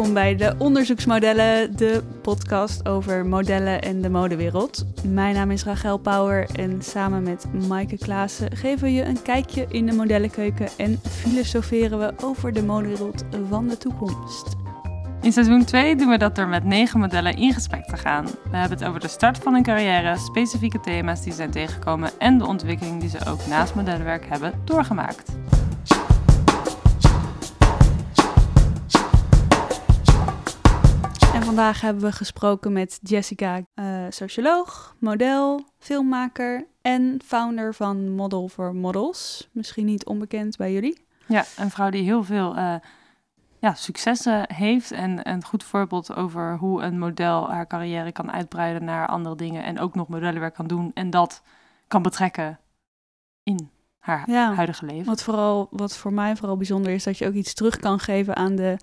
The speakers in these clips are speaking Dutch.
welkom bij de Onderzoeksmodellen, de podcast over modellen en de modewereld. Mijn naam is Rachel Power en samen met Maaike Klaassen geven we je een kijkje in de modellenkeuken en filosoferen we over de modewereld van de toekomst. In seizoen 2 doen we dat door met negen modellen in gesprek te gaan. We hebben het over de start van hun carrière, specifieke thema's die zijn tegengekomen en de ontwikkeling die ze ook naast modellenwerk hebben doorgemaakt. En vandaag hebben we gesproken met Jessica, eh, socioloog, model, filmmaker en founder van Model for Models. Misschien niet onbekend bij jullie. Ja, een vrouw die heel veel uh, ja, successen heeft en een goed voorbeeld over hoe een model haar carrière kan uitbreiden naar andere dingen en ook nog modellenwerk kan doen en dat kan betrekken in haar huidige leven. Wat, vooral, wat voor mij vooral bijzonder is, dat je ook iets terug kan geven aan de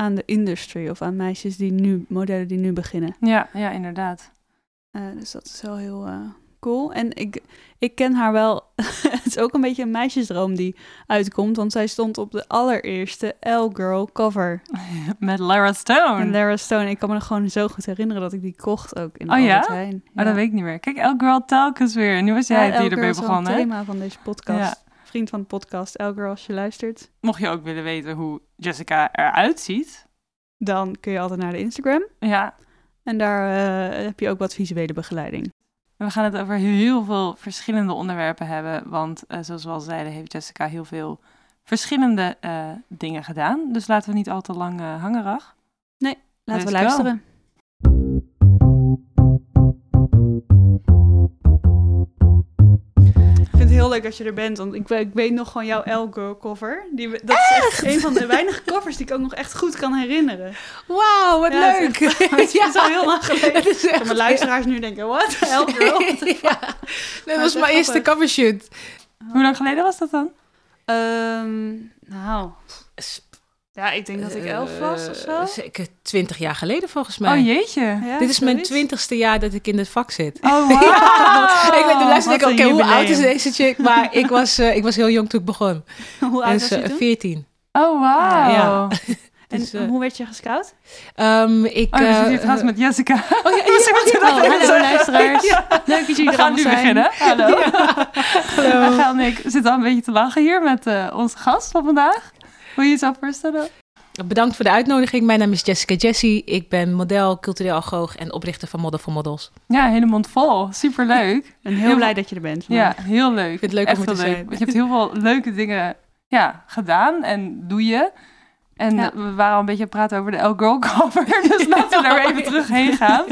aan de industry of aan meisjes die nu, modellen die nu beginnen. Ja, ja inderdaad. Uh, dus dat is wel heel uh, cool. En ik, ik ken haar wel. het is ook een beetje een meisjesdroom die uitkomt, want zij stond op de allereerste L-Girl cover. Met Lara Stone. Met Lara Stone. Ik kan me nog gewoon zo goed herinneren dat ik die kocht ook in oh, ja? Heen. Oh, ja? dat weet ik niet meer. Kijk, L-Girl telkens weer. Nu was jij ja, die ermee begonnen. Het thema van deze podcast. Ja vriend van de podcast Elger als je luistert. Mocht je ook willen weten hoe Jessica eruit ziet, dan kun je altijd naar de Instagram. Ja. En daar uh, heb je ook wat visuele begeleiding. We gaan het over heel veel verschillende onderwerpen hebben, want uh, zoals we al zeiden heeft Jessica heel veel verschillende uh, dingen gedaan. Dus laten we niet al te lang hangen, Rach. Nee, laten we luisteren. Heel leuk dat je er bent. Want ik, ik weet nog gewoon jouw Elgo cover. Die, dat is echt een van de weinige covers die ik ook nog echt goed kan herinneren. Wauw, wat leuk. Het is, al heel lang geleden. Echt, mijn luisteraars nu denken, wat? Elgo? ja. Dat was mijn eerste covershoot. Hoe lang geleden was dat dan? Um, nou, ja, ik denk dat ik elf was of zo. Uh, zeker twintig jaar geleden volgens mij. Oh jeetje. Dit is mijn twintigste jaar dat ik in het vak zit. Oh wow. ja, ik weet de luister oké, hoe oud is deze chick? Maar ik was, uh, ik was heel jong toen ik begon. hoe oud dus, was je toen? 14. Oh wow. Ja. En dus, uh, hoe werd je gescout? Um, ik, oh, dus je trouwens met Jessica. Oh, ja, ja. Oh, hallo luisteraars. Ja. Leuk dat jullie We gaan nu zijn. beginnen. Hallo. hallo. En ik zitten al een beetje te lachen hier met onze gast van vandaag. Wil je jezelf voorstellen? Bedankt voor de uitnodiging. Mijn naam is Jessica Jessie. Ik ben model, cultureel agoog en oprichter van Model voor Models. Ja, hele mond vol. Superleuk. En heel, heel blij dat je er bent. Ja, heel leuk. Ik vind het leuk Echt om te leuk. zijn. Want je hebt heel veel leuke dingen ja, gedaan en doe je. En ja. we waren al een beetje aan het praten over de L-Girl cover. Dus laten we daar even terug heen gaan.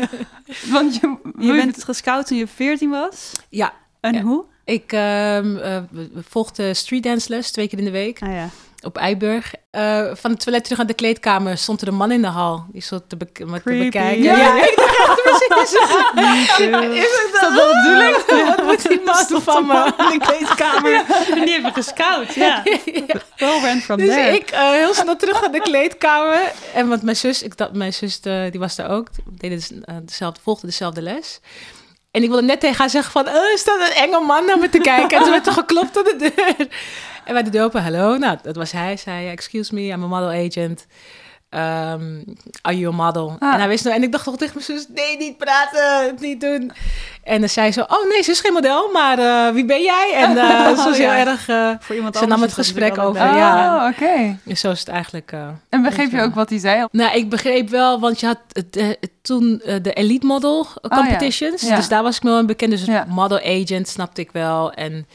Want je, je bent gescout toen je 14 was? Ja. En ja. hoe? Ik uh, uh, volgde streetdance les twee keer in de week. Ah, ja op Eiburg. Uh, van het toilet terug naar de kleedkamer stond er een man in de hal. Die stond te, be te bekijken. Ja, ja, ik dacht precies. Is dat wel bedoeling? Wat moet die man van me in de kleedkamer? Ja. En die hebben gescout, ja. ja. Well went from dus there. ik uh, heel snel terug naar de kleedkamer. En want mijn zus, ik dacht, mijn zus uh, die was daar ook. We deden dus, dezelfde, volgde dezelfde les. En ik wilde net tegen haar zeggen van... Oh, is dat een enge man naar me te kijken? En toen werd er geklopt aan de deur. En wij de open, hallo. Nou, dat was hij. Zei, excuse me, I'm a model agent. Um, are you a model? Ah. En hij wist nog, en ik dacht toch tegen mijn zus, nee, niet praten, niet doen. En dan zei ze, oh nee, ze is geen model, maar uh, wie ben jij? En uh, oh, ze was ja. heel erg, uh, Voor iemand ze nam het gesprek over. Oh, ja. oké. Okay. Dus zo is het eigenlijk. en begreep je ook wat hij zei? Nou, ik begreep wel, want je had toen de Elite Model Competitions. Oh, ja. Dus daar was ik wel een bekend. Dus model agent snapte ik wel. En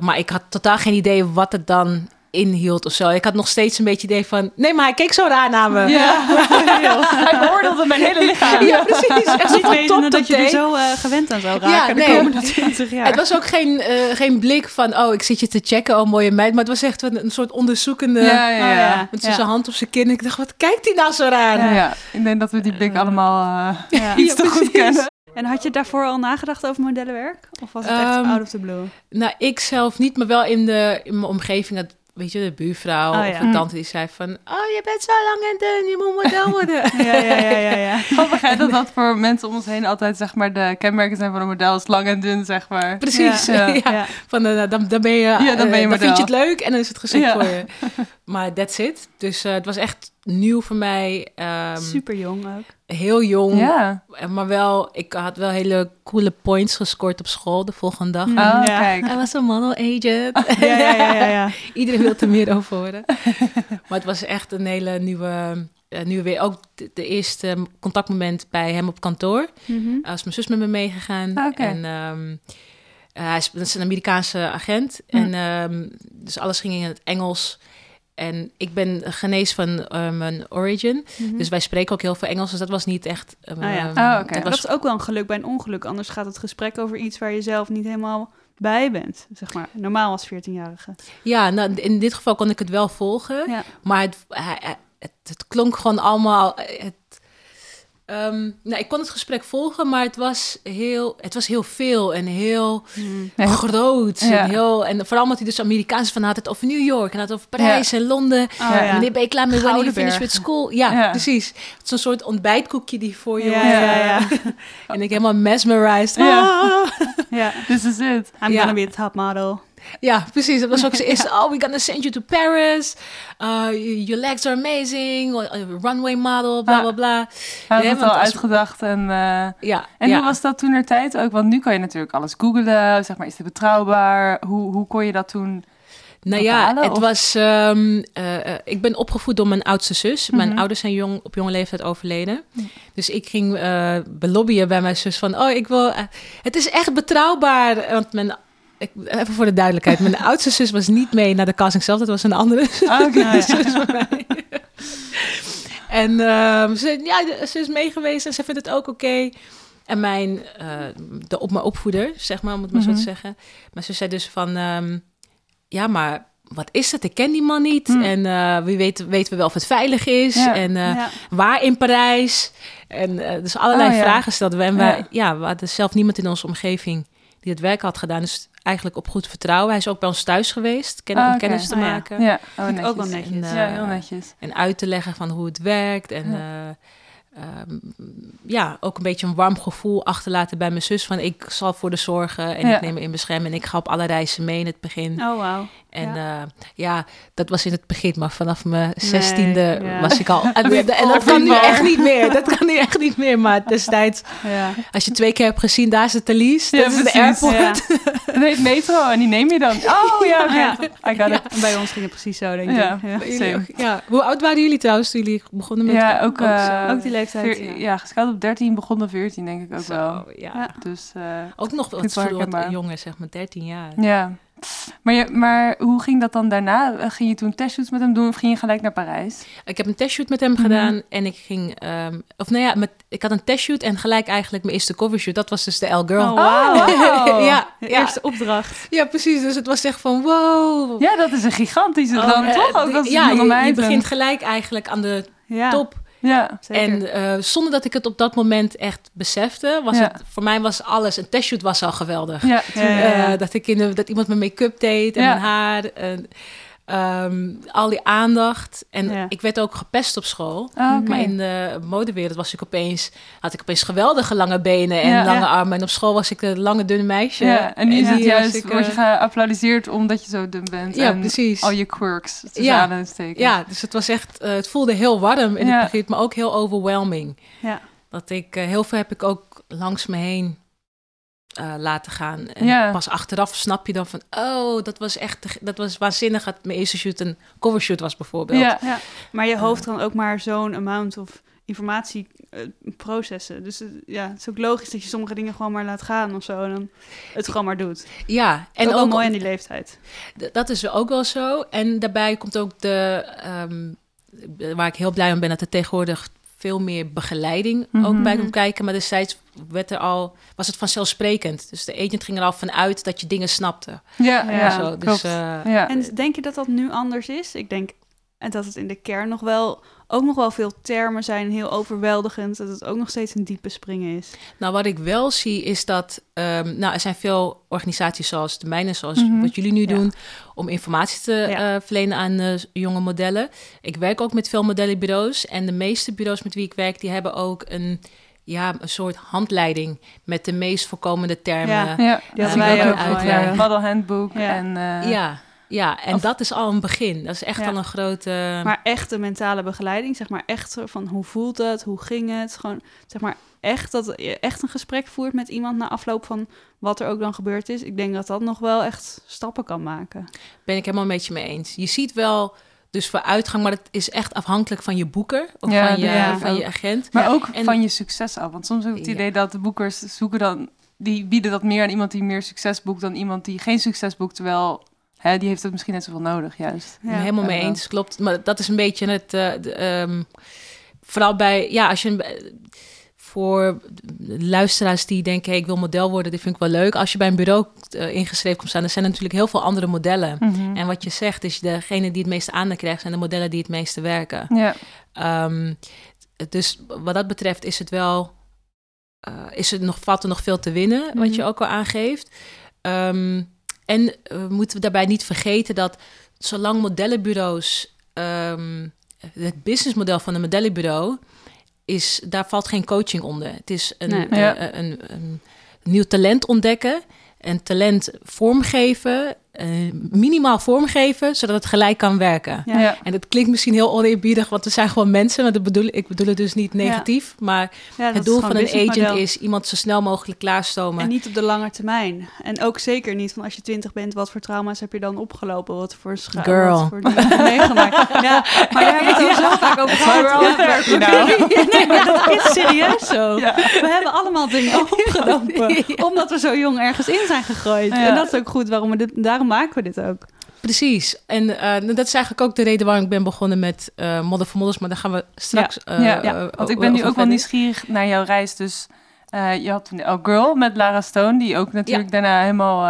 maar ik had totaal geen idee wat het dan inhield of zo. Ik had nog steeds een beetje idee van... Nee, maar hij keek zo raar naar me. Ja. hij beoordeelde mijn hele lichaam. Ja, precies. Echt niet weten dat je er zo uh, gewend aan zou raken. Ja, nee. De komende 20 jaar. Het was ook geen, uh, geen blik van... Oh, ik zit je te checken, oh mooie meid. Maar het was echt een, een soort onderzoekende... Ja, ja, ja. Oh, met zijn hand op zijn kin. Ik dacht, wat kijkt hij nou zo raar? Ja. Ik denk dat we die blik allemaal uh, iets te goed kennen. En had je daarvoor al nagedacht over modellenwerk? Of was het echt um, out of the blue? Nou, ik zelf niet, maar wel in, de, in mijn omgeving. Dat, weet je, de buurvrouw oh, of ja. een tante die zei van... Oh, je bent zo lang en dun, je moet model worden. ja, ja, ja, ja. ja. Grappig hè, dat dat voor mensen om ons heen altijd, zeg maar, de kenmerken zijn van een model. is lang en dun, zeg maar. Precies, ja. ja. ja. Van, uh, dan, dan ben je... Ja, dan ben je uh, model. Dan vind je het leuk en dan is het geschikt voor je. Maar that's it. Dus uh, het was echt nieuw voor mij. Ehm, Super jong ook. Heel jong. Ja. Maar wel, ik had wel hele coole points gescoord op school de volgende dag. Oh, Ja. kijk. Hij was een model agent. Ja, ja, ja, ja. ja. Iedereen wil er meer over horen. maar het was echt een hele nieuwe, eh, nieuwe weer. Ook de, de eerste contactmoment bij hem op kantoor. Mhm. Was mijn zus met me meegegaan. Ah. En ehm, eh, hij is, dat is een Amerikaanse agent. En dus dus alles ging in het Engels. En ik ben genees van eh, mijn origin. Mhm. Dus wij spreken ook heel veel Engels. Dus dat was niet echt... eh, Ah, ja. ehm, Oh, het Dat was is ook wel een geluk bij een ongeluk. Anders gaat het gesprek over iets waar je zelf niet helemaal bij bent. Zeg maar, normaal als 14-jarige. Ja, nou, in dit geval kon ik het wel volgen. Ja. Maar het, hij- het, het klonk gewoon allemaal. eh, Het, ehm, nou, ik kon het gesprek volgen, maar het was heel, het was heel veel en heel heel- groot. Ja. En, heel, en vooral omdat hij dus Amerikaans van had het over New York en had het over Parijs en Londen. Oh, Ja. Wanneer ben je klaar met wanneer je finish with school? Ja, Ja. precies. Het is een soort ontbijtkoekje die voor je Ja, wordt, ja, ja. En ik helemaal mesmerized. Ja. Ah. ja. This is it. I'm gonna be a top model. Ja, precies. Dat was ook zijn eerste. Oh, we're gonna send you to Paris. Uh, your legs are amazing. Uh, Runway model, bla bla bla. Hij had Ja, het al uitgedacht. En, eh, Ja. en ja. hoe was dat toen er tijd ook? Want nu kan je natuurlijk alles googlen. Zeg maar, is dit betrouwbaar? Hoe, hoe kon je dat toen? Nou ja, het of? was. ehm, eh, eh, ik ben opgevoed door mijn oudste zus. Mijn Mhm. ouders zijn jong, op jonge leeftijd overleden. Ja. Dus ik ging eh belobbyen bij mijn zus van: Oh, ik wil. eh, het is echt betrouwbaar. Want mijn. Ik, even voor de duidelijkheid: mijn oudste zus was niet mee naar de casting zelf. Dat was een andere zus van mij. en ehm, ze, ja, ze is mee geweest en ze vindt het ook oké. En mijn, eh, de, op mijn opvoeder, zeg maar, om het maar zo Mhm. te zeggen. Maar ze zei dus van, ehm, ja, maar wat is het? Ik ken die man niet. Hmm. En eh, wie weet, weten we wel of het veilig is. Ja. En eh, ja. waar in Parijs? En dus allerlei Oh, ja. vragen stelden we. En Ja. wij, ja, we hadden zelf niemand in onze omgeving die het werk had gedaan. Dus eigenlijk op goed vertrouwen. Hij is ook bij ons thuis geweest, ken, om oké. kennis te ja. maken. Ja, oh, ook wel netjes. En, eh, Ja, heel netjes. En uit te leggen van hoe het werkt. En Ja. ja. ja, ook een beetje een warm gevoel achterlaten bij mijn zus. Van ik zal voor de zorgen en Ja. ik neem me in bescherming. En ik ga op alle reizen mee in het begin. Oh, wauw. En Ja. ja. ja, dat was in het begin. Maar vanaf mijn zestiende ja. was ik al... En, en dat kan nu echt niet meer. Dat kan nu echt niet meer. Maar destijds, Ja. als je twee keer hebt gezien, daar is het Thalys. Dat is de precies. airport. Ja. Metro en die neem je dan. Oh ja. Ja. I got it. En bij ons ging het precies zo, denk ik. Ja. Ook- ja. Hoe oud waren jullie trouwens toen jullie begonnen met... Ja, ook, zo? eh, Ook die leeftijd, veer- ja. geschat op 13, begonnen 14 denk ik ook Zo, wel. ja. Dus eh, Ook nog wat, wat jonger, zeg maar 13 jaar. ja. Maar, je, maar hoe ging dat dan daarna? Eh, Ging je toen testshoots met hem doen of ging je gelijk naar Parijs? Ik heb een testshoot met hem Mhm. gedaan en ik ging... ehm, of nou ja, met, ik had een testshoot en gelijk eigenlijk mijn eerste covershoot. Dat was dus de L Girl. Oh, wow. ja, De ja. eerste opdracht. ja, precies. Dus het was echt van wow. Ja, dat is een gigantische Oh, dan eh, toch ook ja, je, begint gelijk eigenlijk aan de Ja, top. Ja, zeker. En eh, zonder dat ik het op dat moment echt besefte, was Ja. het voor mij was alles. Een testshoot was al geweldig. ja. Eh, dat, ik in de, dat iemand mijn make-up deed en mijn haar. En, ehm, al die aandacht. En Ja. ik werd ook gepest op school. Ah. Maar in de modewereld was ik opeens, had ik opeens geweldige lange benen en Ja. lange Ja. armen. En op school was ik een lange, dunne meisje. Ja, en nu is die het was juist, ik, word je eh, geapplaudiseerd omdat je zo dun bent. Ja, en precies. al je quirks Ja. Ja, dus het was echt, eh, het voelde heel warm Ja. het begin, maar ook heel overwhelming. Ja. Dat ik, eh, heel veel heb ik ook langs me heen eh, laten gaan. En Ja. pas achteraf snap je dan van, oh, dat was echt, dat was waanzinnig. Dat mijn eerste shoot een covershoot was bijvoorbeeld. Ja, Ja, maar je hoofd kan ook maar zo'n amount of informatie eh, processen. Dus eh, ja, het is ook logisch dat je sommige dingen gewoon maar laat gaan of zo. En dan het gewoon maar doet. Ja, En ook wel mooi aan die leeftijd. Dat is ook wel zo. En daarbij komt ook de, ehm, waar ik heel blij om ben, dat er tegenwoordig veel meer begeleiding ook Mhm. bij komt kijken. Maar destijds werd er al, was het vanzelfsprekend. Dus de agent ging er al vanuit dat je dingen snapte. ja, Ja, ja, zo. Dus, klopt. eh, ja. En denk je dat dat nu anders is? Ik denk en dat het in de kern nog wel, ook nog wel veel termen zijn, heel overweldigend. Dat het ook nog steeds een diepe springen is. nou, wat ik wel zie is dat, ehm, nou, er zijn veel organisaties zoals de mijne, zoals Mhm. wat jullie nu Ja. doen, om informatie te Ja. eh, verlenen aan eh, jonge modellen. Ik werk ook met veel modellenbureaus en de meeste bureaus met wie ik werk, die hebben ook een, ja, een soort handleiding met de meest voorkomende termen. Ja. Ja, ja, Die hadden wij ook ja. Model handbook Ja. en... eh, ja. Ja, en Of- dat is al een begin. Dat is echt Ja. al een grote... Maar echte mentale begeleiding, zeg maar echt van hoe voelt het, hoe ging het? Gewoon, zeg maar echt dat je echt een gesprek voert met iemand na afloop van wat er ook dan gebeurd is. Ik denk dat dat nog wel echt stappen kan maken. Ben ik helemaal met je mee eens. Je ziet wel dus vooruitgang, maar het is echt afhankelijk van je boeker of Ja, van, je, ja. van je agent. Maar ook en- van je succes af. Want soms heb ik het idee dat de boekers zoeken dan... Die bieden dat meer aan iemand die meer succes boekt... dan iemand die geen succes boekt. Terwijl hè, die heeft het misschien net zoveel nodig, juist. Ik ben helemaal mee eens, klopt. Maar dat is een beetje het... eh, de, ehm, vooral bij... Ja, als je... Voor luisteraars die denken, hey, ik wil model worden, dit vind ik wel leuk. Als je bij een bureau eh, ingeschreven komt staan, er zijn natuurlijk heel veel andere modellen. Mhm. En wat je zegt, is degene die het meeste aandacht krijgt, zijn de modellen die het meeste werken. Ja, Ehm, dus wat dat betreft is het wel, eh, is het nog, valt er nog veel te winnen, wat je Mhm. ook al aangeeft. Ehm, en eh, moeten we daarbij niet vergeten dat zolang modellenbureaus, ehm, het businessmodel van een modellenbureau, is, daar valt geen coaching onder. Het is een, Nee. eh, Ja. een, een, een nieuw talent ontdekken en talent vormgeven, eh, minimaal vormgeven, zodat het gelijk kan werken. Ja. ja. En dat klinkt misschien heel oneerbiedig, want we zijn gewoon mensen. Maar dat bedoel, ik bedoel het dus niet negatief. Maar Ja, het doel van een agent is iemand zo snel mogelijk klaarstomen. En niet op de lange termijn. En ook zeker niet van als je twintig bent, wat voor trauma's heb je dan opgelopen? Wat voor scha- Girl. Wat voor meegemaakt? Ja, maar daar hebben we het al zo vaak over gehad. Nou? Nee, maar dat is serieus zo. We hebben allemaal dingen opgelopen, omdat we zo jong ergens in zijn gegooid. En dat is ook goed, waarom we dit, daarom maken we dit ook. Precies. En eh, dat is eigenlijk ook de reden waarom ik ben begonnen met eh Model voor Models. Maar daar gaan we straks... ja, eh, Want ik ben nu ook wel nieuwsgierig naar jouw reis. Dus je had toen Oh Girl met Lara Stone, die ook natuurlijk daarna helemaal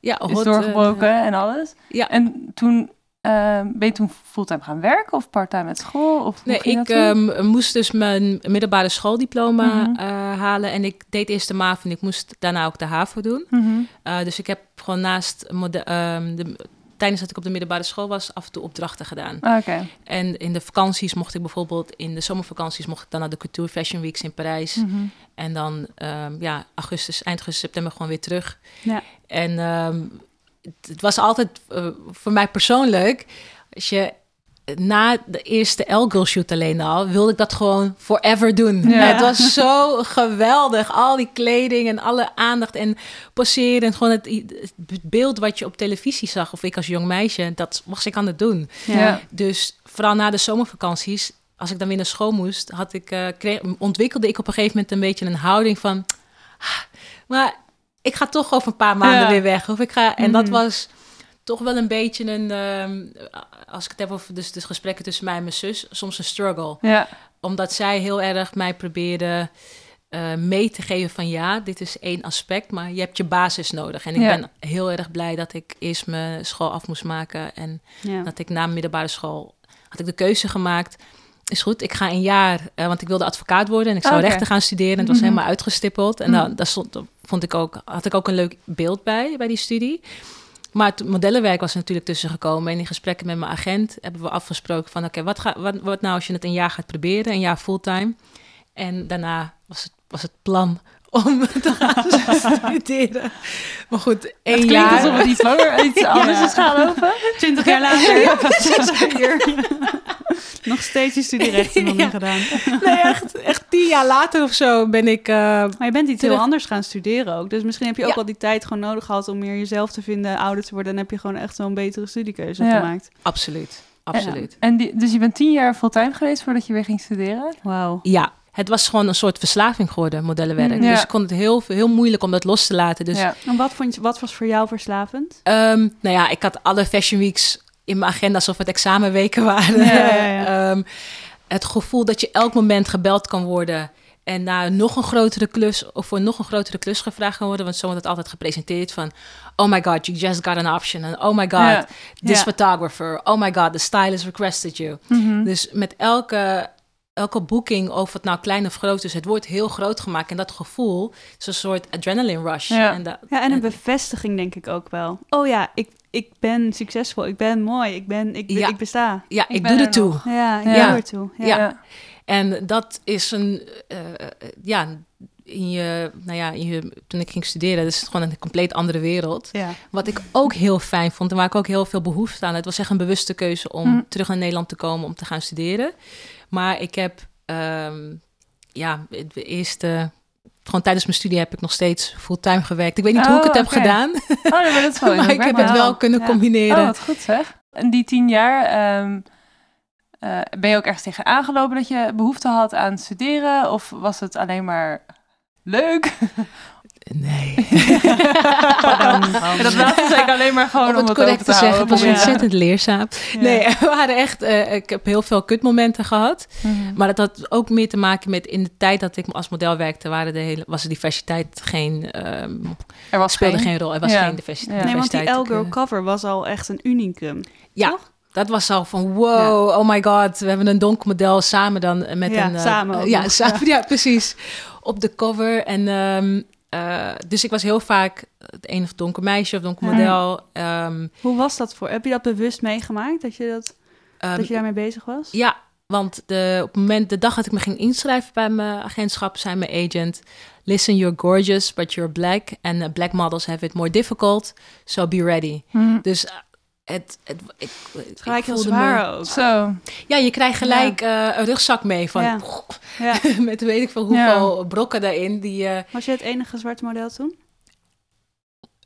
Ja, is doorgebroken en alles. ja. En toen eh, ben je toen fulltime gaan werken of parttime met school? Of Nee, ik ehm, moest dus mijn middelbare schooldiploma eh, halen. En ik deed eerst de MAV en ik moest daarna ook de HAVO doen. Mhm. Uh, dus ik heb gewoon naast ehm, de, tijdens dat ik op de middelbare school was, af en toe opdrachten gedaan. Ah. En in de vakanties mocht ik bijvoorbeeld, in de zomervakanties mocht ik dan naar de Couture Fashion Weeks in Parijs. Mhm. En dan, ehm, ja, augustus, eind augustus, september gewoon weer terug. Ja. En ehm, het, was altijd eh, voor mij persoonlijk, als je na de eerste L-Girl shoot alleen al, wilde ik dat gewoon forever doen. Ja. Het was zo geweldig. Al die kleding en alle aandacht en poseren. En gewoon het, het beeld wat je op televisie zag, of ik als jong meisje, dat was ik aan het doen. Ja. Dus vooral na de zomervakanties, als ik dan weer naar school moest, had ik, eh, kreeg, ontwikkelde ik op een gegeven moment een beetje een houding van, "Ah, maar ik ga toch over een paar maanden Ja. weer weg. Of ik ga, en dat Mhm. was toch wel een beetje een, ehm, als ik het heb over dus de gesprekken tussen mij en mijn zus, soms een struggle. Ja. Omdat zij heel erg mij probeerde eh, mee te geven van ja, dit is één aspect, maar je hebt je basis nodig. En ik Ja. ben heel erg blij dat ik eerst mijn school af moest maken en Ja. dat ik na mijn middelbare school had ik de keuze gemaakt. Is goed, ik ga een jaar, eh, want ik wilde advocaat worden en ik zou Oké. rechten gaan studeren. En het was Mhm. helemaal uitgestippeld. En Mhm. dan, daar stond, daar vond ik ook, had ik ook een leuk beeld bij, bij die studie. Maar het modellenwerk was er natuurlijk tussen gekomen. En in gesprekken met mijn agent hebben we afgesproken van... oké, wat, ga, wat, wat nou als je het een jaar gaat proberen, een jaar fulltime? En daarna was het, was het plan om te gaan studeren. Maar goed, Het één klinkt jaar... alsof het iets langer, iets anders is gaan lopen. Twintig jaar later, hier. Nog steeds je studierechten nog Ja. niet gedaan. Nee, echt, echt tien jaar later of zo ben ik... eh, Maar je bent iets heel anders gaan studeren ook. Dus misschien heb je ook Ja. wel die tijd gewoon nodig gehad om meer jezelf te vinden, ouder te worden. En heb je gewoon echt zo'n betere studiekeuze Ja. gemaakt. absoluut, absoluut. En die, dus je bent tien jaar fulltime geweest voordat je weer ging studeren? Wauw. Ja, het was gewoon een soort verslaving geworden, modellenwerk. Mm, ja. Dus ik kon het heel, heel moeilijk om dat los te laten. Dus ja. En wat, vond je, wat was voor jou verslavend? Ehm, nou ja, ik had alle fashion weeks in mijn agenda alsof het examenweken waren. Ja. Ehm, het gevoel dat je elk moment gebeld kan worden en naar nog een grotere klus of voor nog een grotere klus gevraagd kan worden. Want zo wordt het altijd gepresenteerd van, oh my god, you just got an option. En oh my god, this photographer. Oh my god, the stylist requested you. Mhm. Dus met elke, elke boeking, of het nou klein of groot is, het wordt heel groot gemaakt. En dat gevoel is een soort adrenaline rush. Ja. En dat, Ja, en een bevestiging denk ik ook wel. Oh ja, ik, ik ben succesvol, ik ben mooi, ik, ben, ik, Ja. ik besta. ja, Ik doe er er toe. Ja, ik Ja. doe ertoe. Ja. Ja. Ja. En dat is een, eh, ja, in je, nou ja, in je, toen ik ging studeren, dat is het gewoon een compleet andere wereld. Ja. Wat ik ook heel fijn vond en waar ik ook heel veel behoefte aan had, was echt een bewuste keuze om Hm. terug naar Nederland te komen om te gaan studeren. Maar ik heb, ehm, ja, het eerste, gewoon tijdens mijn studie heb ik nog steeds fulltime gewerkt. Ik weet niet hoe ik Oh, het heb oké. gedaan, Oh, nee, maar dat is wel maar ik heb het wel kunnen Ja. combineren. Oh, wat goed zeg. En die tien jaar, ehm, eh, ben je ook ergens tegen aangelopen dat je behoefte had aan studeren? Of was het alleen maar leuk? Nee. En dat laatste zei ik alleen maar gewoon om om het correct te te zeggen, het was Ja. ontzettend leerzaam. Ja. Nee, we waren echt, eh, ik heb heel veel kutmomenten gehad. Mhm. Maar dat had ook meer te maken met in de tijd dat ik als model werkte, waren de hele, was de diversiteit geen, ehm, er was speelde geen... geen rol. Er was Ja. geen diversi- Nee, Nee, want die diversiteit. L-Girl eh, cover was al echt een unicum. Ja, dat was al van wow, oh my god. We hebben een donker model samen dan eh, met Ja, een... eh, samen ja, samen, ja. precies. Op de cover. En, ehm, eh, dus ik was heel vaak het een of donker meisje of donker Ja. model. Ehm, Hoe was dat voor? Heb je dat bewust meegemaakt, dat je, dat, ehm, dat je daarmee bezig was? Ja, want de, op het moment, de dag dat ik me ging inschrijven bij mijn agentschap, zei mijn agent: Listen, you're gorgeous, but you're black. And black models have it more difficult, so be ready. Mhm. Dus het, het, ik, ik Gelijk heel zwaar ook. Zo. Ja, je krijgt gelijk eh, een rugzak mee van Ja. Ja. met weet ik veel hoeveel brokken daarin. Die, eh, Was je het enige zwarte model toen?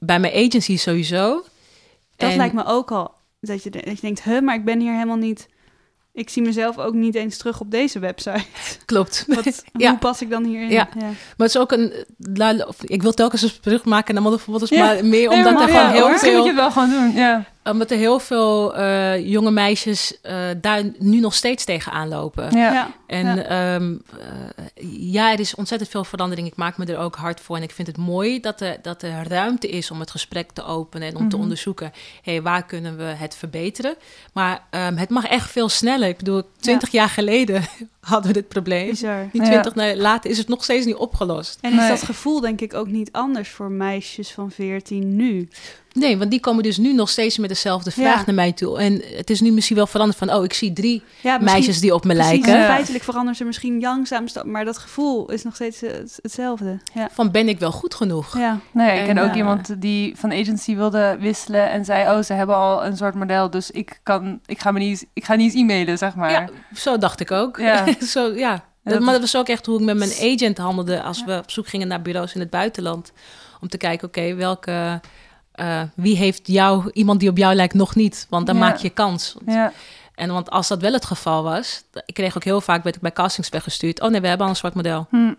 bij mijn agency sowieso. Dat En- lijkt me ook al dat je, dat je denkt, huh, maar ik ben hier helemaal niet... Ik zie mezelf ook niet eens terug op deze website. Klopt. Wat, Ja. Hoe pas ik dan hierin? Ja. Maar het is ook een... la- of- Ik wil telkens een brug maken naar Ja. maar meer Nee, omdat maar er ja, gewoon heel Misschien moet veel... je het wel gewoon doen, ja. Omdat er heel veel eh, jonge meisjes eh, daar nu nog steeds tegenaan lopen. Ja. Ja. En Ja. ja. ja, er is ontzettend veel verandering. Ik maak me er ook hard voor. En ik vind het mooi dat er, dat er ruimte is om het gesprek te openen en om te Mhm. onderzoeken. Hé, waar kunnen we het verbeteren? Maar ehm, het mag echt veel sneller. Ik bedoel, twintig jaar geleden hadden we dit probleem. Bizar. Die Ja. twintig jaar later is het nog steeds niet opgelost. En is Nee. dat gevoel denk ik ook niet anders voor meisjes van 14 nu? Nee, want die komen dus nu nog steeds met dezelfde vraag Ja. naar mij toe. En het is nu misschien wel veranderd van, oh, ik zie drie Ja, meisjes die op me precies, lijken. Ja. Feitelijk veranderen ze misschien langzaam, maar dat gevoel is nog steeds eh, het- hetzelfde. Ja. Van, ben ik wel goed genoeg? Ja. Nee, ik ken En, ook eh, iemand die van agency wilde wisselen en zei, oh, ze hebben al een soort model, dus ik kan, ik ga me niet, eens- ik ga niet eens e-mailen, zeg maar. Ja, zo dacht ik ook. Ja. zo, ja. dat maar dat was ook echt hoe ik met mijn agent handelde als we op zoek gingen naar bureaus in het buitenland. Om te kijken, oké, welke, eh, wie heeft jou, iemand die op jou lijkt, nog niet? Want dan Ja. maak je kans. Ja. En want als dat wel het geval was, ik kreeg ook heel vaak, werd ik bij castings weggestuurd. Oh nee, we hebben al een zwart model. Hm.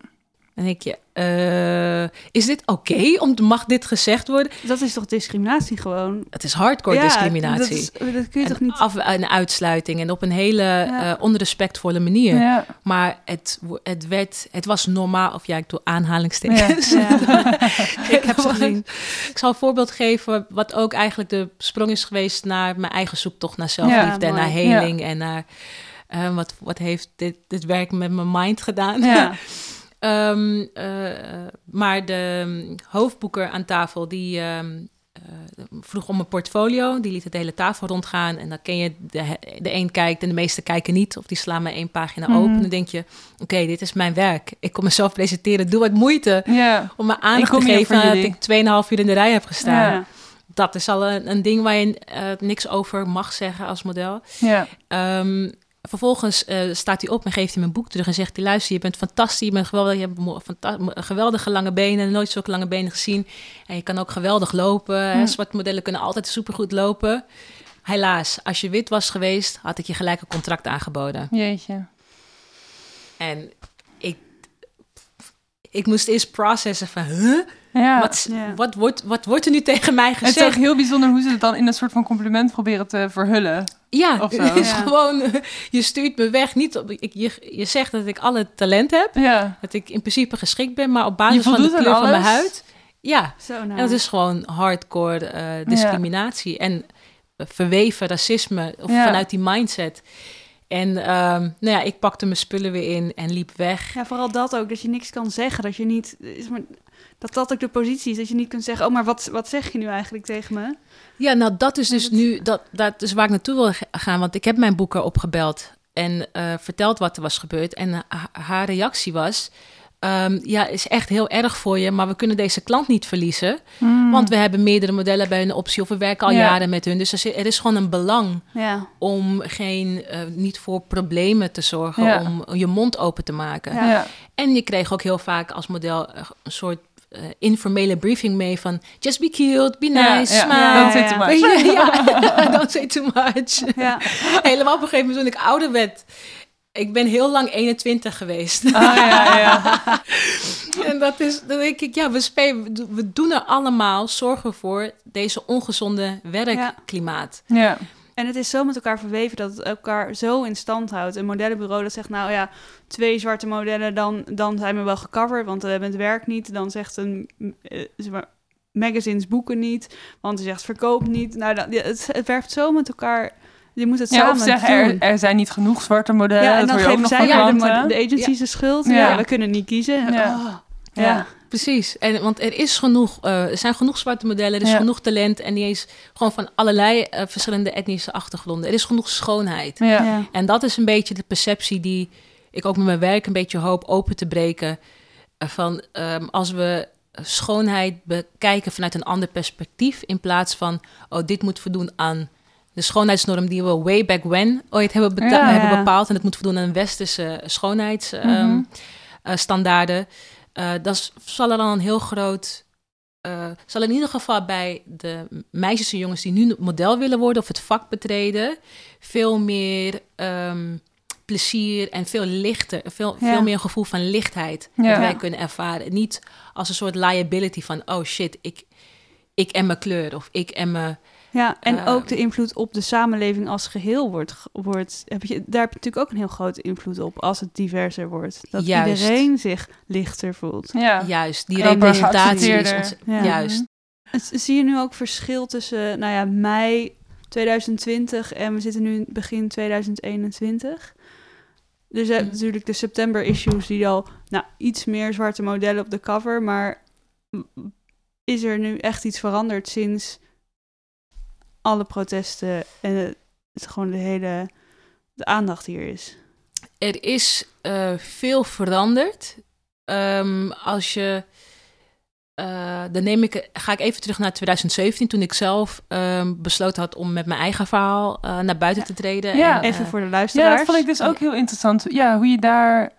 En denk je, eh, is dit oké? Om Mag dit gezegd worden? Dat is toch discriminatie gewoon? Het is hardcore Ja, discriminatie. Dat, is- dat kun je En toch niet... af en uitsluiting en op een hele Ja. eh, onrespectvolle manier. Ja. Maar het, het, werd, het was normaal, of ja, ik doe aanhalingstekens. Ik heb ze gezien. Ik zal een voorbeeld geven, wat ook eigenlijk de sprong is geweest naar mijn eigen zoektocht naar zelfliefde en naar heling. En naar eh, wat, wat heeft dit, dit werk met mijn mind gedaan. Ehm, eh, maar de um, hoofdboeker aan tafel, die ehm, eh, vroeg om een portfolio. Die liet het hele tafel rondgaan. En dan ken je, de, de een kijkt en de meeste kijken niet. Of die slaan maar één pagina open. Dan denk je, oké, dit is mijn werk. Ik kom mezelf presenteren. Doe wat moeite om me aandacht te geven dat ik 2,5 uur in de rij heb gestaan. Dat is al een, een ding waar je eh, niks over mag zeggen als model. Ja. Ehm, vervolgens eh, staat hij op en geeft hij mijn boek terug en zegt hij... luister, je bent fantastisch, je, bent geweldig, je hebt geweldige lange benen... nooit zulke lange benen gezien. En je kan ook geweldig lopen. Hè? Hm. Zwarte modellen kunnen altijd supergoed lopen. Helaas, als je wit was geweest... had ik je gelijk een contract aangeboden. Jeetje. En ik, ik moest eerst processen van... Huh? Ja. Wat, Ja. wat, wordt, wat wordt er nu tegen mij het is ook gezegd? heel bijzonder hoe ze het dan in een soort van compliment proberen te verhullen. Ja, Of zo. het is Ja. gewoon... Je stuurt me weg. Niet op, ik, je, je zegt dat ik alle talent heb. Ja. Dat ik in principe geschikt ben, maar op basis van de kleur van mijn huid. Ja, Zo nou. en dat is gewoon hardcore eh, discriminatie en eh, verweven racisme of Ja. vanuit die mindset. En ehm, nou ja, ik pakte mijn spullen weer in en liep weg. Ja, vooral dat ook, dat je niks kan zeggen. Dat je niet... is maar- Dat dat ook de positie is, dat je niet kunt zeggen... oh, maar wat, wat zeg je nu eigenlijk tegen me? Ja, nou dat is dus nu, dat, dat is waar ik naartoe wil ga- gaan. Want ik heb mijn boeker opgebeld en eh, verteld wat er was gebeurd. En ha- haar reactie was, ehm, ja, is echt heel erg voor je, maar we kunnen deze klant niet verliezen. Mm. Want we hebben meerdere modellen bij hun optie of we werken al Ja. jaren met hun. Dus er is- gewoon een belang Ja. om geen, eh, niet voor problemen te zorgen, Ja. om je mond open te maken. En je kreeg ook heel vaak als model eh, een soort eh, informele briefing mee van just be cute, be nice, ja. smile. Don't say too much. Ja, ja. don't say too much. Ja. Helemaal op een gegeven moment toen ik ouder werd. Ik ben heel lang 21 geweest. Ah, ja, ja. en dat is, dan denk ik, ja, we, spelen, we doen er allemaal zorgen voor deze ongezonde werkklimaat. ja. En het is zo met elkaar verweven dat het elkaar zo in stand houdt. Een modellenbureau dat zegt, nou ja, twee zwarte modellen, dan, dan zijn we wel gecoverd, want we hebben het werk niet. Dan zegt een zeg maar, magazines boeken niet, want hij zegt verkoop niet. Nou, dan, het, het werkt zo met elkaar. Je moet het Ja, samen zeggen, er, er zijn niet genoeg zwarte modellen. ja, en dan geven zij ja, de, de agencies de schuld. Ja. Ja. we kunnen niet kiezen. Ja. Oh, Ja. Precies. En, want er, is genoeg, eh, er zijn genoeg zwarte modellen, er is Ja. genoeg talent. En die is gewoon van allerlei eh, verschillende etnische achtergronden. Er is genoeg schoonheid. Ja. Ja. En dat is een beetje de perceptie die ik ook met mijn werk een beetje hoop open te breken. Eh, Van ehm, als we schoonheid bekijken vanuit een ander perspectief, in plaats van, oh, dit moet voldoen aan de schoonheidsnorm die we way back when ooit hebben, beta- Ja. hebben Ja. bepaald. En het moet voldoen aan westerse schoonheidsstandaarden. Mhm. standaarden. Eh, dan s- zal er dan een heel groot. eh, zal in ieder geval bij de meisjes en jongens die nu model willen worden of het vak betreden, veel meer ehm, plezier en veel lichter, veel, Ja. veel meer gevoel van lichtheid Ja. dat wij kunnen ervaren. Niet als een soort liability van, oh shit, ik, ik en mijn kleur of ik en mijn... Ja, en Eh, ook de invloed op de samenleving als geheel wordt, wordt heb je, daar heb je natuurlijk ook een heel grote invloed op als het diverser wordt. Dat Juist. iedereen zich lichter voelt. Ja. Juist, die representatie is geaccepteerder. ons, Ja. Juist. Het- Zie je nu ook verschil tussen, nou ja, mei 2020 en we zitten nu in begin 2021? Dus je hebt Mhm. natuurlijk de september issues die al, nou, iets meer zwarte modellen op de cover, maar is er nu echt iets veranderd sinds alle protesten en het, het gewoon de hele de aandacht hier is? Er is eh, veel veranderd. Ehm, als je. eh, dan neem ik, ga ik even terug naar 2017, toen ik zelf ehm, besloten had om met mijn eigen verhaal eh, naar buiten te treden. Ja. En, Even voor de Ja, luisteraars. dat vond ik dus ook heel interessant. Ja, hoe je daar...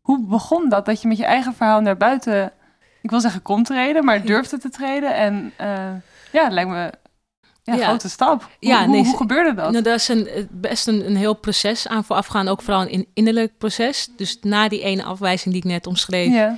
Hoe begon dat? Dat je met je eigen verhaal naar buiten... Ik wil zeggen kon treden, maar durfde te treden. En eh, ja, het lijkt me ja, een Ja. grote stap. Hoe, Ja, hoe, nee, hoe ze- gebeurde dat? Nou, daar is een, eh, best een, een heel proces aan voorafgaan, ook vooral een innerlijk proces. Dus na die ene afwijzing die ik net omschreef, ja.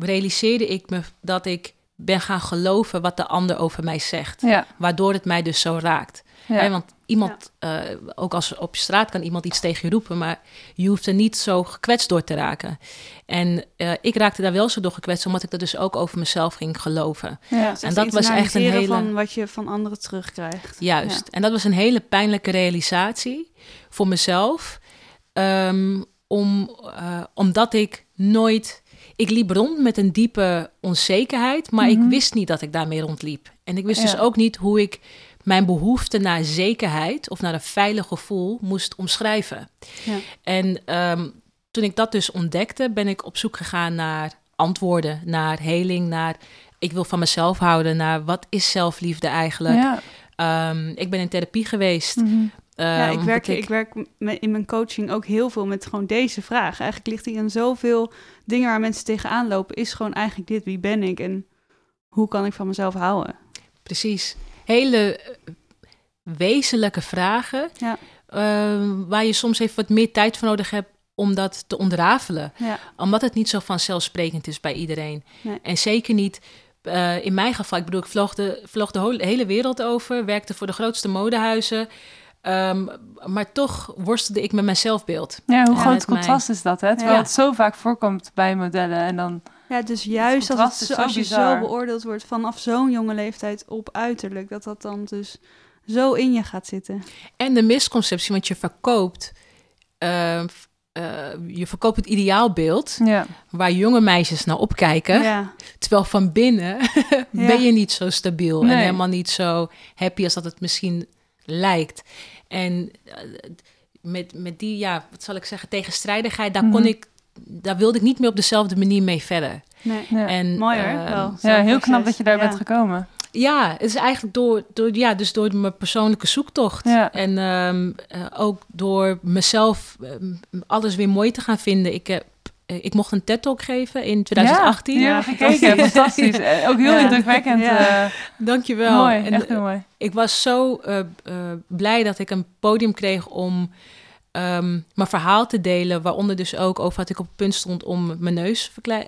realiseerde ik me dat ik ben gaan geloven wat de ander over mij zegt. Ja. Waardoor het mij dus zo raakt. Ja. Want iemand, eh, ook als op je straat kan iemand iets tegen je roepen, maar je hoeft er niet zo gekwetst door te raken. En eh, ik raakte daar wel zo door gekwetst, omdat ik dat dus ook over mezelf ging geloven. ja. Dus en dat was echt een hele- van wat je van anderen terugkrijgt. Juist. En dat was een hele pijnlijke realisatie voor mezelf. Ehm, om, eh, omdat ik nooit. Ik liep rond met een diepe onzekerheid, maar Mhm. ik wist niet dat ik daarmee rondliep. En ik wist dus ook niet hoe ik mijn behoefte naar zekerheid of naar een veilig gevoel moest omschrijven. Ja. En ehm, toen ik dat dus ontdekte, ben ik op zoek gegaan naar antwoorden, naar heling, naar ik wil van mezelf houden, naar wat is zelfliefde eigenlijk. Ja. Ehm, ik ben in therapie geweest. Mhm. Ja, Ehm, ik werk, omdat ik werk in mijn coaching ook heel veel met gewoon deze vraag. Eigenlijk ligt hier in zoveel dingen waar mensen tegenaan lopen, is gewoon eigenlijk dit, wie ben ik en hoe kan ik van mezelf houden? Precies. Hele eh, wezenlijke vragen. Ja. ehm, waar je soms even wat meer tijd voor nodig hebt om dat te ontrafelen. Ja, Omdat het niet zo vanzelfsprekend is bij iedereen. Nee. En zeker niet eh, in mijn geval. Ik bedoel, ik vloog de, vloog de hele wereld over. Werkte voor de grootste modehuizen. ehm, maar toch worstelde ik met mijn zelfbeeld. Ja, hoe groot contrast is dat, hè? Terwijl Ja. het zo vaak voorkomt bij modellen. En dan, ja dus juist als, het als je bizar. zo beoordeeld wordt vanaf zo'n jonge leeftijd op uiterlijk, dat dat dan dus zo in je gaat zitten. En de misconceptie, want je verkoopt... ehm, eh, je verkoopt het ideaalbeeld ja. waar jonge meisjes naar opkijken. Ja, Terwijl van binnen ben je niet zo stabiel en helemaal niet zo happy als dat het misschien lijkt. En eh, met, met die, ja, wat zal ik zeggen, tegenstrijdigheid, daar kon Mhm. ik daar wilde ik niet meer op dezelfde manier mee verder. Nee. Ja. En, Mooi hoor. ehm, wel. ja, heel knap dat je daar Ja. bent gekomen. Ja, het is eigenlijk door, door, ja, dus door mijn persoonlijke zoektocht. Ja. En ehm, eh, ook door mezelf ehm, alles weer mooi te gaan vinden. Ik, heb, eh, ik mocht een TED-talk geven in 2018. Ja, gekeken. Fantastisch. Eh, Ook heel Ja. indrukwekkend. Ja. eh, Dankjewel. mooi, En, echt heel mooi. ik was zo eh, eh, blij dat ik een podium kreeg om ehm, mijn verhaal te delen. Waaronder dus ook over dat ik op het punt stond om mijn neuscorrectie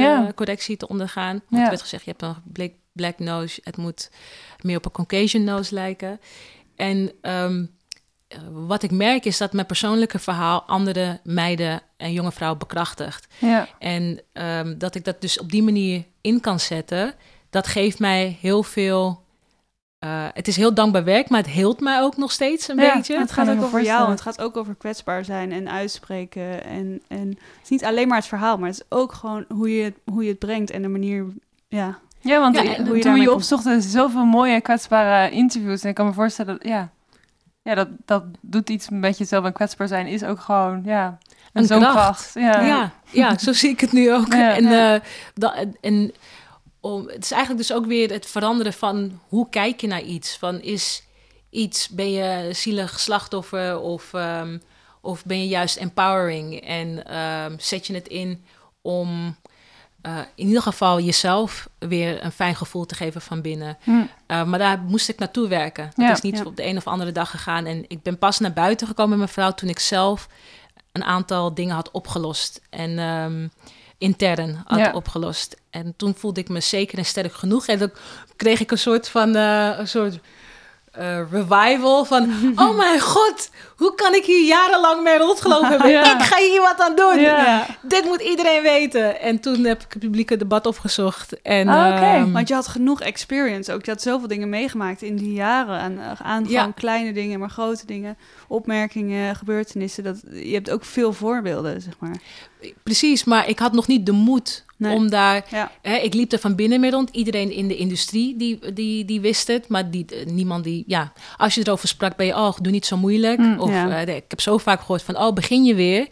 Ja. neuscorrectie te ondergaan. Want Ja. er werd gezegd, je hebt een black, black nose. Het moet meer op een Caucasian nose lijken. En ehm, eh, wat ik merk is dat mijn persoonlijke verhaal andere meiden en jonge vrouwen bekrachtigt. Ja. En ehm, dat ik dat dus op die manier in kan zetten, dat geeft mij heel veel. Eh, het is heel dankbaar werk, maar het hield mij ook nog steeds een Ja, beetje. het gaat ook over jou. Het gaat ook over kwetsbaar zijn en uitspreken. En, en het is niet alleen maar het verhaal, maar het is ook gewoon hoe je het, hoe je het brengt en de manier. Ja, Ja, want Ja, hoe je toen je opzocht, er zijn zoveel mooie kwetsbare interviews. En ik kan me voorstellen, dat, ja, ja dat, dat doet iets met jezelf. En kwetsbaar zijn is ook gewoon, ja, een, Een zo'n kracht. kracht. Ja. Ja, ja, zo zie ik het nu ook. Ja. en Ja. eh, dat, en om, het is eigenlijk dus ook weer het veranderen van hoe kijk je naar iets. Van is iets, ben je zielig slachtoffer of, ehm, of ben je juist empowering? En ehm, zet je het in om eh, in ieder geval jezelf weer een fijn gevoel te geven van binnen. Hm. Uh, maar daar moest ik naartoe werken. Ja. is niet Ja. op de een of andere dag gegaan. En ik ben pas naar buiten gekomen met mijn vrouw toen ik zelf een aantal dingen had opgelost. En ehm, intern had Ja. opgelost. En toen voelde ik me zeker en sterk genoeg. En dan kreeg ik een soort van eh, een soort eh, revival van... oh mijn god, hoe kan ik hier jarenlang mee rondgelopen hebben? Ja. Ik ga hier wat aan doen. Ja. Dit moet iedereen weten. En toen heb ik het publieke debat opgezocht. En, Ah, oké. ehm, want je had genoeg experience ook. Je had zoveel dingen meegemaakt in die jaren. Aan, aan Ja. gewoon kleine dingen, maar grote dingen. Opmerkingen, gebeurtenissen. Dat, je hebt ook veel voorbeelden, zeg maar. Precies, maar ik had nog niet de moed Nee. om daar... Ja. Hè, ik liep er van binnen mee rond. Iedereen in de industrie die, die, die wist het. Maar die, eh, niemand die... Ja, als je erover sprak, ben je... Oh, doe niet zo moeilijk. Mm, of ja. eh, ik heb zo vaak gehoord van... Oh, begin je weer? Dan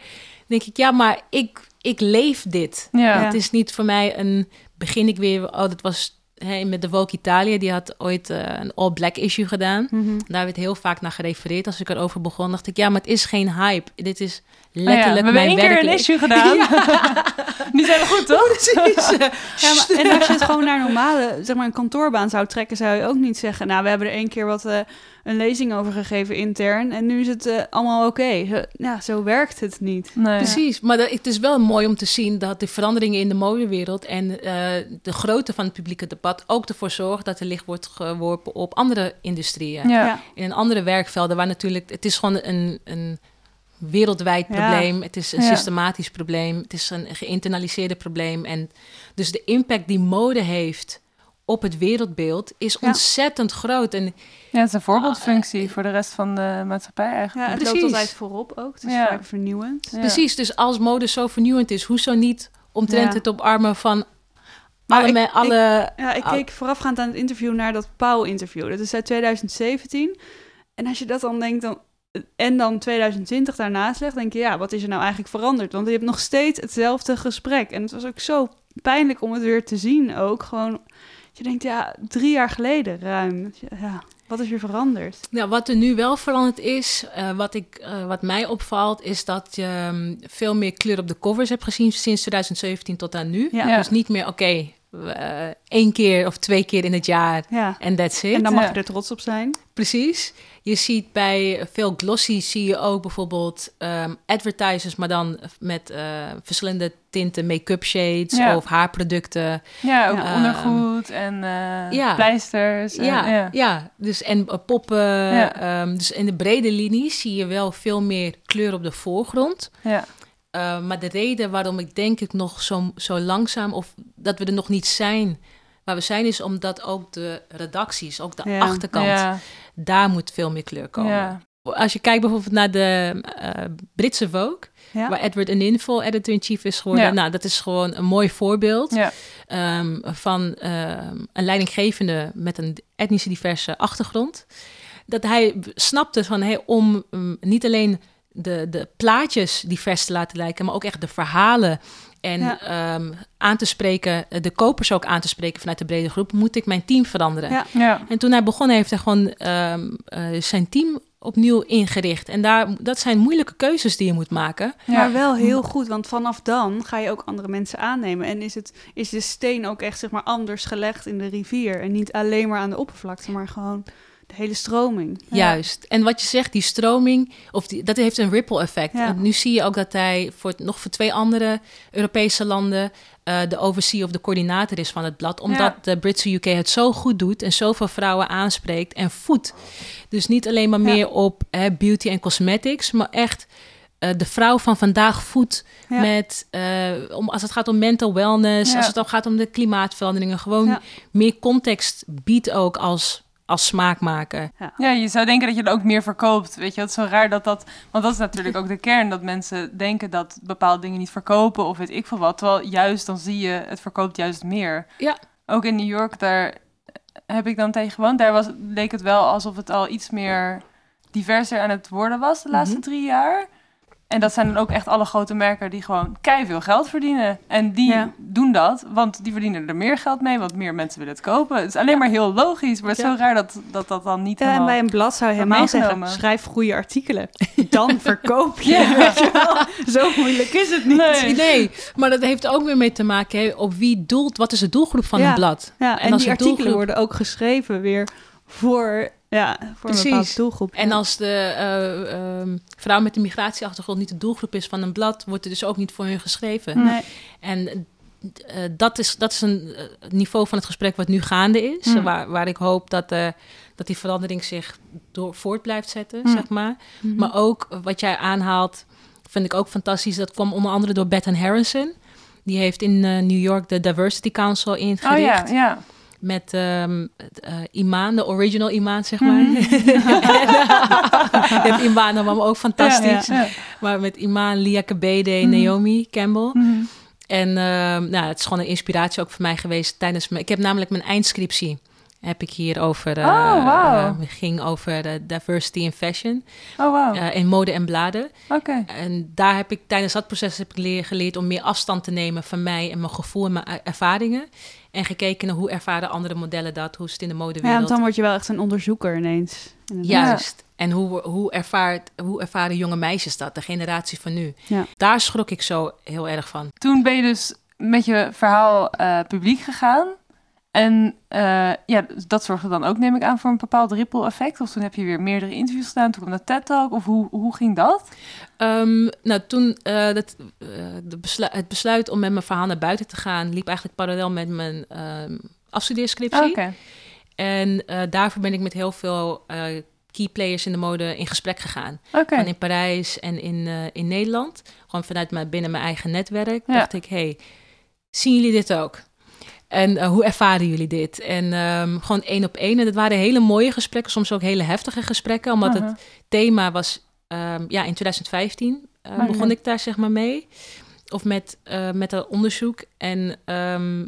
denk ik, ja, maar ik, ik leef dit. Ja. Het is niet voor mij een... Begin ik weer... Oh, dat was... Hè, met de Vogue Italia, die had ooit eh, een all-black issue gedaan. Mhm. Daar werd heel vaak naar gerefereerd. Als ik erover begon, dacht ik... Ja, maar het is geen hype. Dit is Oh ja, letterlijk we hebben één keer een issue gedaan. Die zijn we goed, toch? Precies. Ja, maar, en als je het gewoon naar normale, zeg maar een kantoorbaan zou trekken, zou je ook niet zeggen, nou, we hebben er één keer wat eh, een lezing over gegeven intern en nu is het eh, allemaal oké. Zo- Ja, zo werkt het niet. Nee. Precies, maar dat, het is wel mooi om te zien dat de veranderingen in de modewereld en eh, de grootte van het publieke debat ook ervoor zorgt dat er licht wordt geworpen op andere industrieën. Ja. Ja. In andere werkvelden waar natuurlijk, het is gewoon een, een wereldwijd Ja. probleem, het is een Ja. systematisch probleem, het is een geïnternaliseerde probleem. En dus de impact die mode heeft op het wereldbeeld is Ja. ontzettend groot. En Ja, het is een voorbeeldfunctie voor de rest van de maatschappij Ja, eigenlijk. het Precies. loopt altijd voorop ook. Het is Ja. vaak vernieuwend. Ja. Precies, dus als mode zo vernieuwend is, hoezo niet omtrent Ja. het omarmen van Maar alle, ik- alle Ja, ik Ah. keek voorafgaand aan het interview naar dat Pauw-interview. Dat is uit 2017. En als je dat dan denkt, dan, en dan 2020 daarnaast legt, denk je, ja, wat is er nou eigenlijk veranderd? Want je hebt nog steeds hetzelfde gesprek. En het was ook zo pijnlijk om het weer te zien ook. Gewoon, je denkt, ja, drie jaar geleden ruim. Ja, wat is er veranderd? Nou, wat er nu wel veranderd is, eh, wat, ik, eh, wat mij opvalt, is dat je mm, veel meer kleur op de covers hebt gezien sinds 2017 tot aan nu. Ja. Ja. Dus niet meer, oké, eh, één keer of twee keer in het jaar Ja. en that's it. En dan mag Ja. je er trots op zijn. Precies. Je ziet bij veel glossies zie je ook bijvoorbeeld ehm, advertisers, maar dan met eh, verschillende tinten make-up shades Ja. of haarproducten. Ja, ook Ja. ondergoed en eh, Ja. pleisters. en- Ja, ja. ja. dus en eh, poppen. Ehm, dus in de brede linies zie je wel veel meer kleur op de voorgrond. ja. Uh, maar de reden waarom ik denk ik nog zo, zo langzaam, of dat we er nog niet zijn waar we zijn, is omdat ook de redacties, ook de Ja. achterkant, Ja. daar moet veel meer kleur komen. Ja. Als je kijkt bijvoorbeeld naar de eh, Britse Vogue, Ja. waar Edward Ninful editor-in-chief is geworden. Nou, dat is gewoon een mooi voorbeeld ehm, van ehm, een leidinggevende met een etnische diverse achtergrond. Dat hij snapte van hey, om mm, niet alleen de, de plaatjes divers te laten lijken, maar ook echt de verhalen. En Ja. ehm, aan te spreken, eh, de kopers ook aan te spreken vanuit de brede groep, moet ik mijn team veranderen. Ja. Ja. En toen hij begon, heeft hij gewoon ehm, eh, zijn team opnieuw ingericht. En daar, dat zijn moeilijke keuzes die je moet maken. Maar wel heel goed, want vanaf dan ga je ook andere mensen aannemen. En is, het, is de steen ook echt zeg maar, anders gelegd in de rivier. En niet alleen maar aan de oppervlakte, maar gewoon de hele stroming. Juist. En wat je zegt, die stroming, of die, dat heeft een ripple effect. Ja. En nu zie je ook dat hij voor, nog voor twee andere Europese landen eh, de overseer of de coördinator is van het blad. Omdat de Britse UK het zo goed doet en zoveel vrouwen aanspreekt en voedt. Dus niet alleen maar Ja. meer op hè, beauty en cosmetics, maar echt eh, de vrouw van vandaag voedt Ja. met, eh, om, als het gaat om mental wellness, als het ook gaat om de klimaatveranderingen, gewoon meer context biedt ook als, als smaakmaker. Ja, je zou denken dat je er ook meer verkoopt. Weet je, het is zo raar dat dat... Want dat is natuurlijk ook de kern, dat mensen denken dat bepaalde dingen niet verkopen of weet ik veel wat. Terwijl juist, dan zie je, het verkoopt juist meer. Ja. Ook in New York, daar heb ik dan tegen gewoond. Daar was, leek het wel alsof het al iets meer diverser aan het worden was de laatste Mhm. drie jaar. En dat zijn dan ook echt alle grote merken die gewoon veel geld verdienen. En die Ja. doen dat, want die verdienen er meer geld mee, want meer mensen willen het kopen. Het is alleen maar heel logisch, maar het is Ja. zo raar dat dat, dat dan niet Ja, en helemaal... bij een blad zou je helemaal zeggen, schrijf goede artikelen. Dan verkoop je. Ja. Weet je wel? Zo moeilijk is het niet. Nee. Nee, maar dat heeft ook weer mee te maken hè, op wie doelt, wat is de doelgroep van Ja. een blad? Ja, en, En als die artikelen doelgroep- worden ook geschreven weer voor, ja, voor Precies. een bepaalde doelgroep. En als de eh, ehm, vrouw met een migratieachtergrond niet de doelgroep is van een blad, wordt er dus ook niet voor hun geschreven. Nee. En eh, dat, is, dat is een eh, niveau van het gesprek wat nu gaande is, Hmm. waar, waar ik hoop dat, eh, dat die verandering zich door voort blijft zetten, Hmm. zeg maar. Mhm. Maar ook wat jij aanhaalt, vind ik ook fantastisch. Dat kwam onder andere door Bethan Harrison. Die heeft in eh, New York de Diversity Council Oh ingericht. ja, ja. Met ehm het, eh, Imaan, de original Imaan, zeg maar. Mhm. Je hebt Imaan, maar ook fantastisch. Ja, ja. Maar met Imaan, Lia Kabede, Mhm. Naomi Campbell. Mhm. En ehm, nou, het is gewoon een inspiratie ook voor mij geweest tijdens mijn... Ik heb namelijk mijn eindscriptie. Heb ik hier over... eh, Oh, wauw. eh, ging over diversity in fashion. Oh, eh, in mode en bladen. Oké. En daar heb ik tijdens dat proces heb ik leer, geleerd om meer afstand te nemen van mij en mijn gevoel en mijn er- ervaringen. En gekeken naar hoe ervaren andere modellen dat, hoe is het in de Ja, modewereld. want dan word je wel echt een onderzoeker ineens. Inderdaad. Juist. En hoe, hoe, ervaart, hoe ervaren jonge meisjes dat, de generatie van nu? Ja. Daar schrok ik zo heel erg van. Toen ben je dus met je verhaal eh, publiek gegaan. En eh, ja, dat zorgde dan ook, neem ik aan, voor een bepaald ripple effect. Of toen heb je weer meerdere interviews gedaan. Toen kwam de TED Talk. Of hoe, hoe ging dat? Ehm, nou, toen eh, dat, eh, de beslu- het besluit om met mijn verhaal naar buiten te gaan, liep eigenlijk parallel met mijn ehm afstudeerscriptie. Oké. En eh, daarvoor ben ik met heel veel key players in de mode in gesprek gegaan. Oké. Van in Parijs en in, in Nederland. Gewoon vanuit mijn, binnen mijn eigen netwerk. Ja. Dacht ik, hey, zien jullie dit ook? En hoe ervaren jullie dit? En ehm, gewoon één op één. En dat waren hele mooie gesprekken, soms ook hele heftige gesprekken. Omdat het thema was, ehm, ja, in 2015 eh, begon ik daar zeg maar mee. Of met, eh, met dat onderzoek. En ehm,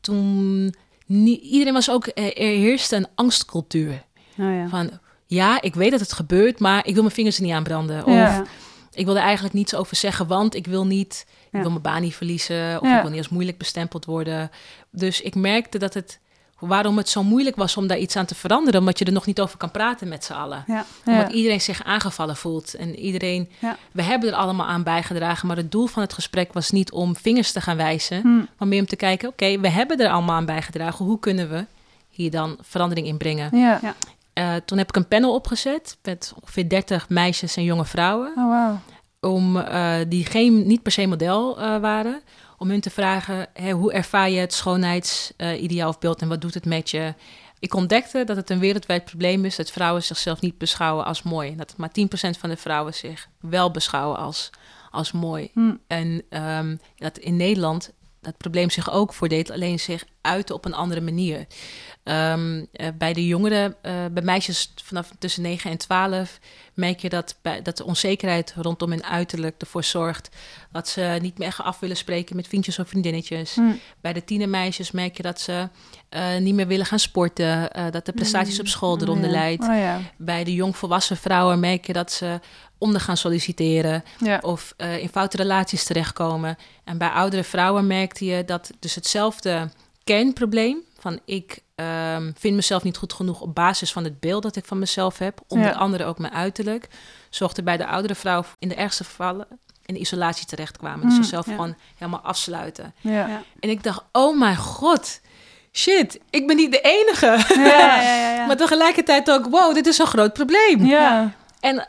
toen, nie- iedereen was ook, eh, er heerste een angstcultuur. Oh, ja. Van, ja, ik weet dat het gebeurt, maar ik wil mijn vingers er niet aan branden. Of Ja. Ik wil er eigenlijk niets over zeggen, want ik wil niet, Ja. ik wil mijn baan niet verliezen. Of Ja. ik wil niet als moeilijk bestempeld worden. Dus ik merkte dat het, waarom het zo moeilijk was om daar iets aan te veranderen. Omdat je er nog niet over kan praten met z'n allen. Ja. Omdat Ja. iedereen zich aangevallen voelt. En iedereen, Ja. we hebben er allemaal aan bijgedragen. Maar het doel van het gesprek was niet om vingers te gaan wijzen. Hm. Maar meer om te kijken, oké, we hebben er allemaal aan bijgedragen. Hoe kunnen we hier dan verandering in brengen? Ja. Ja. Eh, toen heb ik een panel opgezet met ongeveer 30 meisjes en jonge vrouwen. Oh, wauw. Om, eh, die geen, niet per se model eh, waren. Om hun te vragen, hoe ervaar je het schoonheidsideaal of beeld en wat doet het met je? Ik ontdekte dat het een wereldwijd probleem is dat vrouwen zichzelf niet beschouwen als mooi. En dat maar 10% van de vrouwen zich wel beschouwen als, als mooi. Hm. En ehm, dat in Nederland dat probleem zich ook voordeed, alleen zich uiten op een andere manier. Ehm, eh, bij de jongeren, eh, bij meisjes vanaf tussen 9 en 12, merk je dat, bij, dat de onzekerheid rondom hun uiterlijk ervoor zorgt dat ze niet meer af willen spreken met vriendjes of vriendinnetjes. Hm. Bij de tienermeisjes merk je dat ze eh, niet meer willen gaan sporten, dat de prestaties op school eronder Ja. leidt. Oh ja. Bij de jongvolwassen vrouwen merk je dat ze onder gaan solliciteren Ja. of in foute relaties terechtkomen. En bij oudere vrouwen merkte je dat dus hetzelfde kernprobleem van ik ehm, vind mezelf niet goed genoeg op basis van het beeld dat ik van mezelf heb, onder Ja. andere ook mijn uiterlijk, zorgde bij de oudere vrouw in de ergste gevallen in de isolatie terechtkwamen. Dus Mm, zichzelf ja. gewoon helemaal afsluiten. Ja. Ja. En ik dacht, oh mijn god, shit, ik ben niet de enige. Ja, ja, ja, ja. Maar tegelijkertijd ook, wow, dit is een groot probleem. Ja. En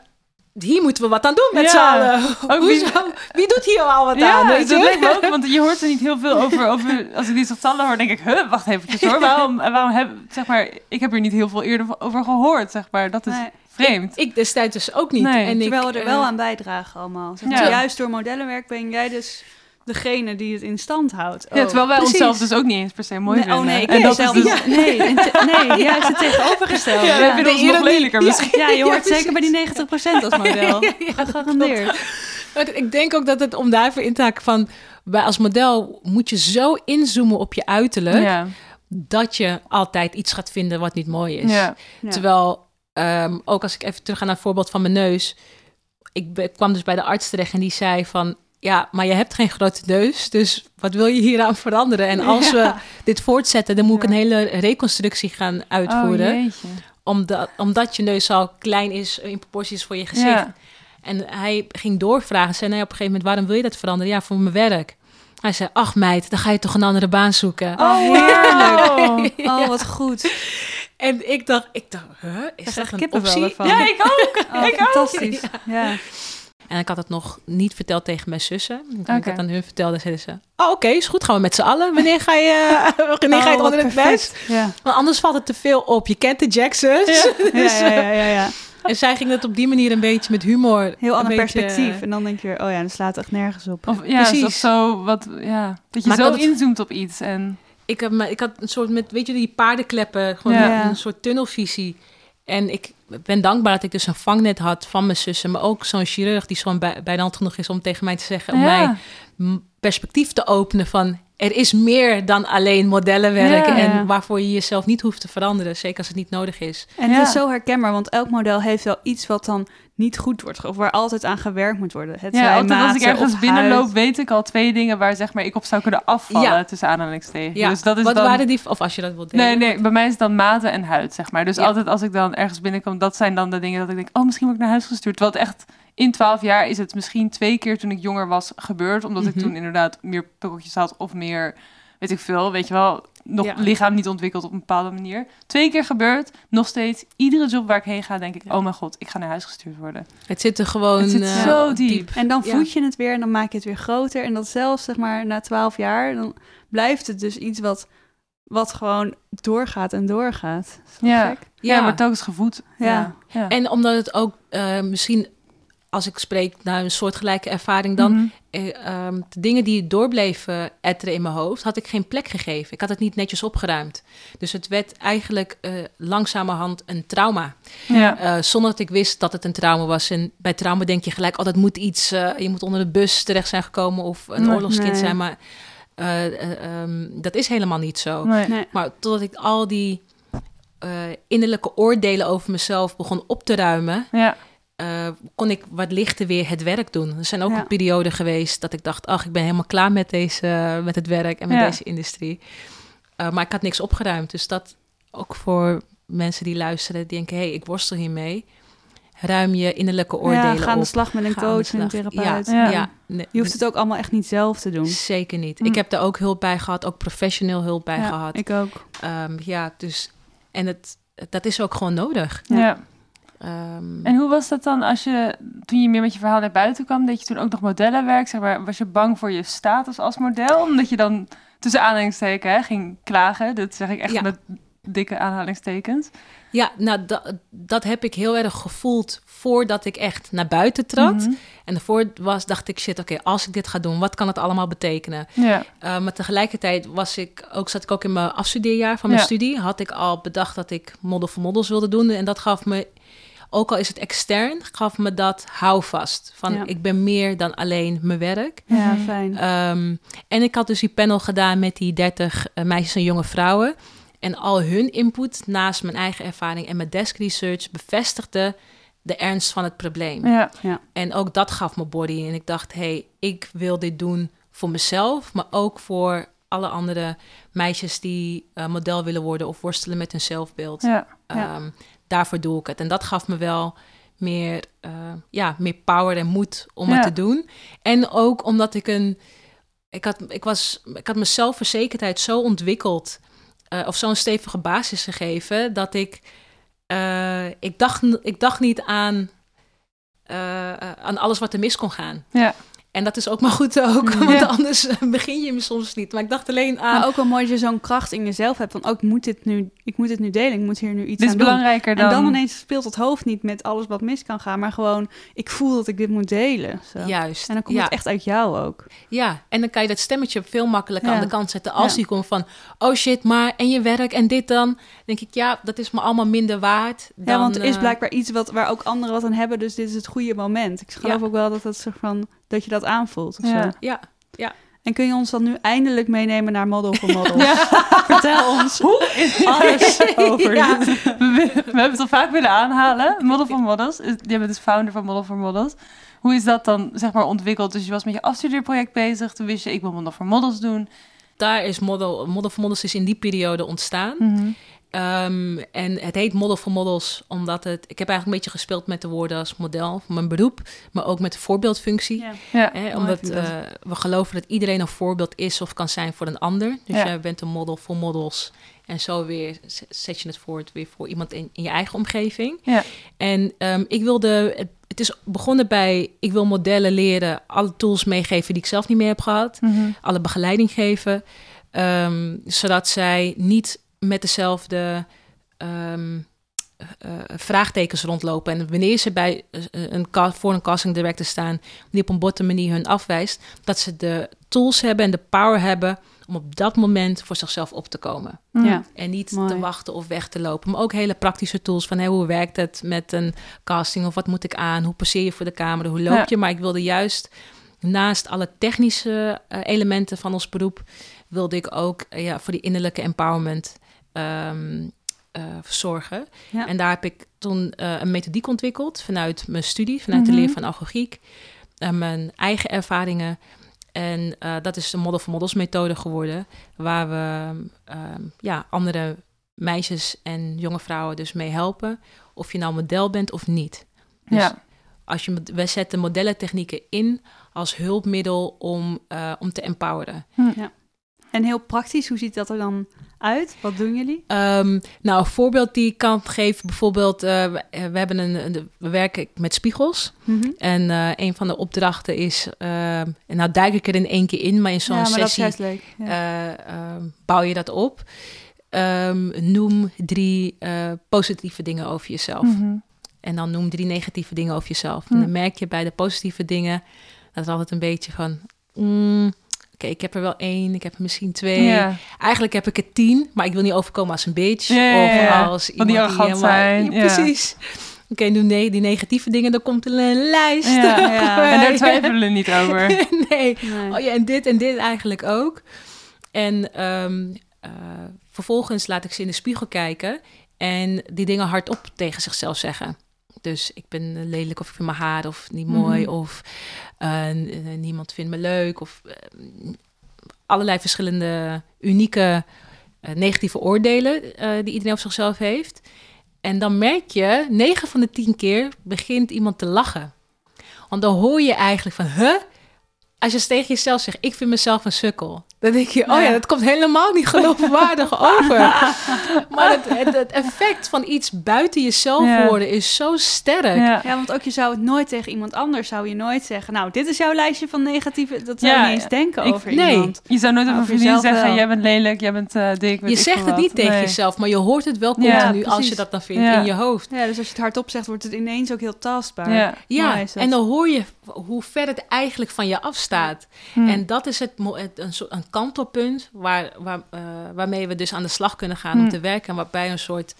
hier moeten we wat aan doen met Ja. z'n allen. Ook wie- doet hier al wat Ja, aan? Weet dat je? lijkt me ook, want je hoort er niet heel veel over. over als ik die getallen hoor, denk ik, huh, wacht even hoor. Waarom, waarom heb, zeg maar, ik heb hier niet heel veel eerder over gehoord, zeg maar. Dat is Nee. vreemd. Ik destijds dus ook niet. Nee. en ik, Terwijl we er wel eh, aan bijdragen allemaal. Zeg Ja. maar, Juist door modellenwerk ben jij dus degene die het in stand houdt. ja, ook. terwijl wij precies. onszelf dus ook niet eens per se mooi Nee, vinden. oh nee, ik en ben dat zelf is dus. Nee, nee, juist het tegenovergestelde. ja, Ja, wij vinden ons nog lelijker ja. misschien. Ja, je hoort Ja, zeker bij die 90% als model. Gegarandeerd. ik denk ook dat het om daarvoor in te haken van... Bij als model moet je zo inzoomen op je uiterlijk... Ja, dat je altijd iets gaat vinden wat niet mooi is. ja. Ja. Terwijl, ehm, ook als ik even terug ga naar het voorbeeld van mijn neus. Ik kwam dus bij de arts terecht en die zei van... Ja, maar je hebt geen grote neus, dus wat wil je hieraan veranderen? En als we dit voortzetten, dan moet ik een hele reconstructie gaan uitvoeren. Oh, omdat, omdat je neus al klein is in proporties voor je gezicht. Ja. En hij ging doorvragen. Zei nee, op een gegeven moment, waarom wil je dat veranderen? Ja, voor mijn werk. Hij zei, ach meid, dan ga je toch een andere baan zoeken. Oh, heerlijk. Oh. Wat goed. En ik dacht, ik dacht, huh, is Ik dat een optie? Ja, ik ook. Oh, Ik ook. fantastisch. Ja. En ik had het nog niet verteld tegen mijn zussen. En Toen ik dat aan hun vertelde, zeiden ze... Oh, oké, is goed, gaan we met z'n allen. Wanneer ga je, wanneer ga je Oh, het onder wat het perfect. best? Ja. Want anders valt het te veel op. Je kent de Jacksons. Ja. Ja, Dus, ja, ja, ja, ja. En zij ging het op die manier een beetje met humor. Heel een ander beetje- perspectief. En dan denk je oh ja, dat slaat echt nergens op. Of, ja, Precies. of zo, wat, ja. Dat je Maar zo het- inzoomt op iets. En, Ik, heb, me- ik had een soort met, weet je, die paardenkleppen. Gewoon Ja. een soort tunnelvisie. En ik ben dankbaar dat ik dus een vangnet had van mijn zussen. Maar ook zo'n chirurg die gewoon bij, bij de hand genoeg is om tegen mij te zeggen... om mij ja. perspectief te openen van... er is meer dan alleen modellenwerk... Ja. en Ja. waarvoor je jezelf niet hoeft te veranderen. Zeker als het niet nodig is. En Ja. het is zo herkenbaar, want elk model heeft wel iets wat dan niet goed wordt, of waar altijd aan gewerkt moet worden. Het Ja, altijd als ik ergens binnenloop, weet ik al twee dingen waar zeg maar, ik op zou kunnen afvallen Ja. tussen aanhalingstekens. Ja, Dus dat is wat dan... waren die... Of als je dat wilt delen. Nee, nee, bij mij is het dan maten en huid, zeg maar. Dus Ja. altijd als ik dan ergens binnenkom, dat zijn dan de dingen dat ik denk, oh, misschien word ik naar huis gestuurd. Het echt, in twaalf jaar is het misschien twee keer toen ik jonger was gebeurd. Omdat ik Mhm. toen inderdaad meer pukkeltjes had of meer, weet ik veel, weet je wel, nog Ja. lichaam niet ontwikkeld op een bepaalde manier. Twee keer gebeurd, nog steeds, iedere job waar ik heen ga, denk ik, Ja. oh mijn god, ik ga naar huis gestuurd worden. Het zit er gewoon... Het zit eh, zo diep. En dan Ja. voed je het weer en dan maak je het weer groter. En dat zelfs, zeg maar, na twaalf jaar, dan blijft het dus iets wat, wat gewoon doorgaat en doorgaat. Ja. gek? Ja, Ja. wordt telkens gevoed. Ja. ja. En omdat het ook eh, misschien... Als ik spreek naar een soortgelijke ervaring dan... Mhm. eh, ehm, de dingen die doorbleven etteren in mijn hoofd, had ik geen plek gegeven. Ik had het niet netjes opgeruimd. Dus het werd eigenlijk eh, langzamerhand een trauma. ja. Eh, zonder dat ik wist dat het een trauma was. En bij trauma denk je gelijk, oh, dat moet iets... eh, je moet onder de bus terecht zijn gekomen of een Nee. oorlogskind Nee. zijn. Maar eh, eh, ehm, dat is helemaal niet zo. Nee. Nee. Maar totdat ik al die eh, innerlijke oordelen over mezelf begon op te ruimen... Ja. Eh, kon ik wat lichter weer het werk doen. Er zijn ook Ja. een periode geweest dat ik dacht... ach, ik ben helemaal klaar met, deze, met het werk en met Ja. deze industrie. Eh, maar ik had niks opgeruimd. Dus dat ook voor mensen die luisteren... die denken, hé, hey, ik worstel hiermee. Ruim je innerlijke oordelen Ja, ga aan op. de slag met een coach en een therapeut. Ja, Ja. ja. nee, Je hoeft het ook allemaal echt niet zelf te doen. Zeker niet. Hm. Ik heb daar ook hulp bij gehad. Ook professioneel hulp bij Ja, gehad. Ik ook. Ehm, ja, dus... En het, dat is ook gewoon nodig. Ja. Ehm, En hoe was dat dan als je, toen je meer met je verhaal naar buiten kwam, deed je toen ook nog modellenwerk? Zeg maar, was je bang voor je status als model? Omdat je dan tussen aanhalingstekens hè, ging klagen. Dat zeg ik echt Ja. met dikke aanhalingstekens. Ja, nou, dat, dat heb ik heel erg gevoeld voordat ik echt naar buiten trad. Mhm. En daarvoor was, dacht ik, shit, oké, als ik dit ga doen, wat kan het allemaal betekenen? Ja, Uh, maar tegelijkertijd was ik ook, zat ik ook in mijn afstudeerjaar van mijn Ja. studie. Had ik al bedacht dat ik model voor models wilde doen. En dat gaf me, ook al is het extern, gaf me dat houvast. Van Ja. ik ben meer dan alleen mijn werk. Ja, Mhm. fijn. Ehm, en ik had dus die panel gedaan met die 30 eh, meisjes en jonge vrouwen. En al hun input naast mijn eigen ervaring en mijn desk research bevestigde de ernst van het probleem. ja, En ook dat gaf me body. En ik dacht, hé, hey, ik wil dit doen voor mezelf, maar ook voor alle andere meisjes die eh, model willen worden of worstelen met hun zelfbeeld. ja. Ja. Daarvoor doe ik het. En dat gaf me wel meer, eh, ja, meer power en moed om Ja. het te doen. En ook omdat ik een. Ik had, ik was, ik had mijn zelfverzekerdheid zo ontwikkeld. eh, of zo'n stevige basis gegeven. dat ik. eh, ik, dacht, ik dacht niet aan. aan alles wat er mis kon gaan. Ja. En dat is ook maar goed ook, Ja. want anders eh, begin je soms niet. Maar ik dacht alleen aan. Maar ook wel mooi dat je zo'n kracht in jezelf hebt. Van, ook ik moet dit nu, ik moet dit nu delen. Ik moet hier nu iets Dit is aan doen. belangrijker dan... En dan ineens speelt het hoofd niet met alles wat mis kan gaan. Maar gewoon, ik voel dat ik dit moet delen. Zo. Juist. En dan komt ja. het echt uit jou ook. Ja, en dan kan je dat stemmetje veel makkelijker Ja. aan de kant zetten. Als Ja. die komt van, oh shit, maar en je werk en dit dan. denk ik, ja, dat is me allemaal minder waard. Dan, ja, want er is eh, blijkbaar iets wat, waar ook anderen wat aan hebben. Dus dit is het goede moment. Ik geloof Ja. ook wel dat, dat, soort van, dat je dat aanvoelt. Of Ja. zo. Ja, En kun je ons dan nu eindelijk meenemen naar Model for Models? Ja. Vertel ons alles over. Ja. dit. we, we hebben het al vaak willen aanhalen. Model for Models. Is- Je bent dus founder van Model for Models. Hoe is dat dan zeg maar ontwikkeld? Dus je was met je afstudeerproject bezig. Toen wist je, ik wil Model for Models doen. daar is Model, Model for Models is in die periode ontstaan. Mhm. Ehm, en het heet Model for Models omdat het... Ik heb eigenlijk een beetje gespeeld met de woorden als model van mijn beroep. Maar ook met de voorbeeldfunctie. Ja. Omdat eh, we geloven dat iedereen een voorbeeld is of kan zijn voor een ander. Dus Ja. jij bent een model voor models. En zo weer zet je het voort weer voor iemand in, in je eigen omgeving. Ja. En ehm, ik wilde, het, het is begonnen bij, ik wil modellen leren, alle tools meegeven die ik zelf niet meer heb gehad. Mhm. Alle begeleiding geven. ehm, zodat zij niet met dezelfde ehm, eh, eh, vraagtekens rondlopen. En wanneer ze bij eh, een, voor een casting director staan, die op een botte manier hun afwijst, dat ze de tools hebben en de power hebben om op dat moment voor zichzelf op te komen. Ja. En niet Mooi. te wachten of weg te lopen. Maar ook hele praktische tools van hey, hoe werkt het met een casting of wat moet ik aan? Hoe passeer je voor de camera? Hoe loop Ja. je? Maar ik wilde juist naast alle technische eh, elementen van ons beroep, wilde ik ook ja, voor die innerlijke empowerment ehm, eh, zorgen. Ja. En daar heb ik toen eh, een methodiek ontwikkeld vanuit mijn studie, vanuit Mhm. de leer van agogiek, en mijn eigen ervaringen. En eh, dat is de Model for Models methode geworden, waar we ehm, ja, andere meisjes en jonge vrouwen dus mee helpen, of je nou model bent of niet. Dus Ja. als je, we zetten modellentechnieken in als hulpmiddel om, eh, om te empoweren. En heel praktisch, hoe ziet dat er dan uit? Wat doen jullie? Ehm, nou, een voorbeeld die ik kan geven, bijvoorbeeld, eh, we, eh, we, hebben een, een- we werken met spiegels. Mhm. En eh, een van de opdrachten is, en nou duik ik er in één keer in, maar in zo'n ja, maar dat is sessie juist leuk. Ja. eh, ehm, bouw je dat op. Ehm, noem drie positieve dingen over jezelf. Mhm. En dan noem drie negatieve dingen over jezelf. En dan merk je bij de positieve dingen, dat is altijd een beetje van... Oké, ik heb er wel één, ik heb er misschien twee. Ja. Eigenlijk heb ik er tien, maar ik wil niet overkomen als een bitch. Ja, ja, ja. Of als iemand die arrogant helemaal- zijn, Ja, ja. precies. Oké, nu nee, die negatieve dingen, dan komt er een lijst. Ja. Ja. En daar twijfelen we niet over. nee. Nee. Oh ja, en dit en dit eigenlijk ook. En ehm, eh, vervolgens laat ik ze in de spiegel kijken en die dingen hardop tegen zichzelf zeggen. Dus ik ben lelijk of ik vind mijn haar of niet mooi Mhm. of eh, eh, niemand vindt me leuk of eh, allerlei verschillende unieke eh, negatieve oordelen eh, die iedereen over zichzelf heeft. En dan merk je, 9 van de 10 keer begint iemand te lachen. Want dan hoor je eigenlijk van, huh? Als je tegen jezelf zegt, ik vind mezelf een sukkel. Dan denk je, oh ja, Ja. dat komt helemaal niet geloofwaardig over. Maar het, het, het effect van iets buiten jezelf Ja. horen is zo sterk. Ja. Ja, want ook je zou het nooit tegen iemand anders, zou je nooit zeggen, nou, dit is jouw lijstje van negatieve, dat zou Ja, je niet eens denken ik- over nee. iemand. Je zou nooit over vriendin jezelf zeggen, wel. jij bent lelijk, jij bent eh, dik. Je zegt het wat. niet tegen Nee. jezelf, maar je hoort het wel Ja, continu als je dat dan vindt Ja. in je hoofd. Ja, dus als je het hardop zegt, wordt het ineens ook heel tastbaar. Ja. En dan hoor je hoe ver het eigenlijk van je afstaat. Hm. En dat is het, een, soort, een kantelpunt waar, waar, eh, waarmee we dus aan de slag kunnen gaan om Hm. te werken. En waarbij een soort,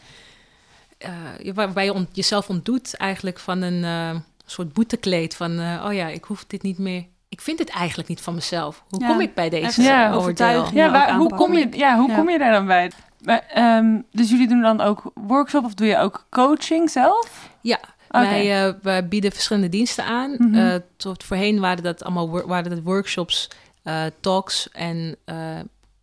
eh, waarbij je ont- jezelf ontdoet eigenlijk van een eh, soort boetekleed. Van, eh, oh ja, ik hoef dit niet meer. Ik vind het eigenlijk niet van mezelf. Hoe Ja, kom ik bij deze Ja. overtuiging. Ja, waar, hoe, kom je, ja, hoe Ja. kom je daar dan bij? Maar, ehm, dus jullie doen dan ook workshop of doe je ook coaching zelf? Ja. Wij, eh, wij bieden verschillende diensten aan. Mhm. Eh, tot voorheen waren dat allemaal wor- waren dat workshops, eh, talks en eh,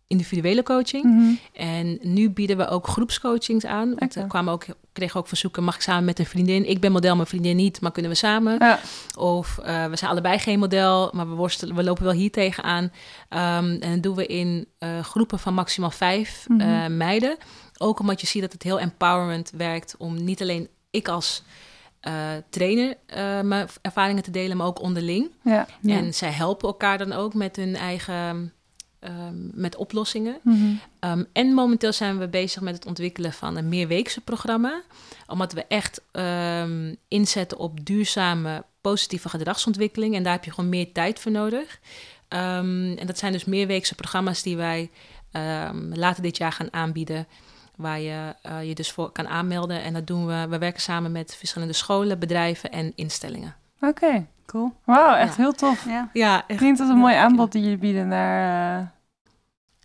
individuele coaching. Mhm. En nu bieden we ook groepscoachings aan. Want Oké. er kwamen ook, kregen ook verzoeken, mag ik samen met een vriendin? Ik ben model, mijn vriendin niet, maar kunnen we samen? Ja. Of eh, we zijn allebei geen model, maar we, worstelen, we lopen wel hier tegenaan. Ehm en dat doen we in eh, groepen van maximaal vijf Mhm. eh, meiden. Ook omdat je ziet dat het heel empowerment werkt om niet alleen ik als eh, trainer mijn ervaringen te delen, maar ook onderling. Ja. Ja. En zij helpen elkaar dan ook met hun eigen ehm, met oplossingen. Mhm. Um, en momenteel zijn we bezig met het ontwikkelen van een meerweekse programma. Omdat we echt um, inzetten op duurzame positieve gedragsontwikkeling. En daar heb je gewoon meer tijd voor nodig. En dat zijn dus meerweekse programma's die wij later dit jaar gaan aanbieden. Waar je uh, je dus voor kan aanmelden. En dat doen we. We werken samen met verschillende scholen, bedrijven en instellingen. Oké, okay. cool. Wauw, echt Ja. heel tof. Ja, ja echt. Klinkt als een mooi aanbod die jullie bieden naar uh,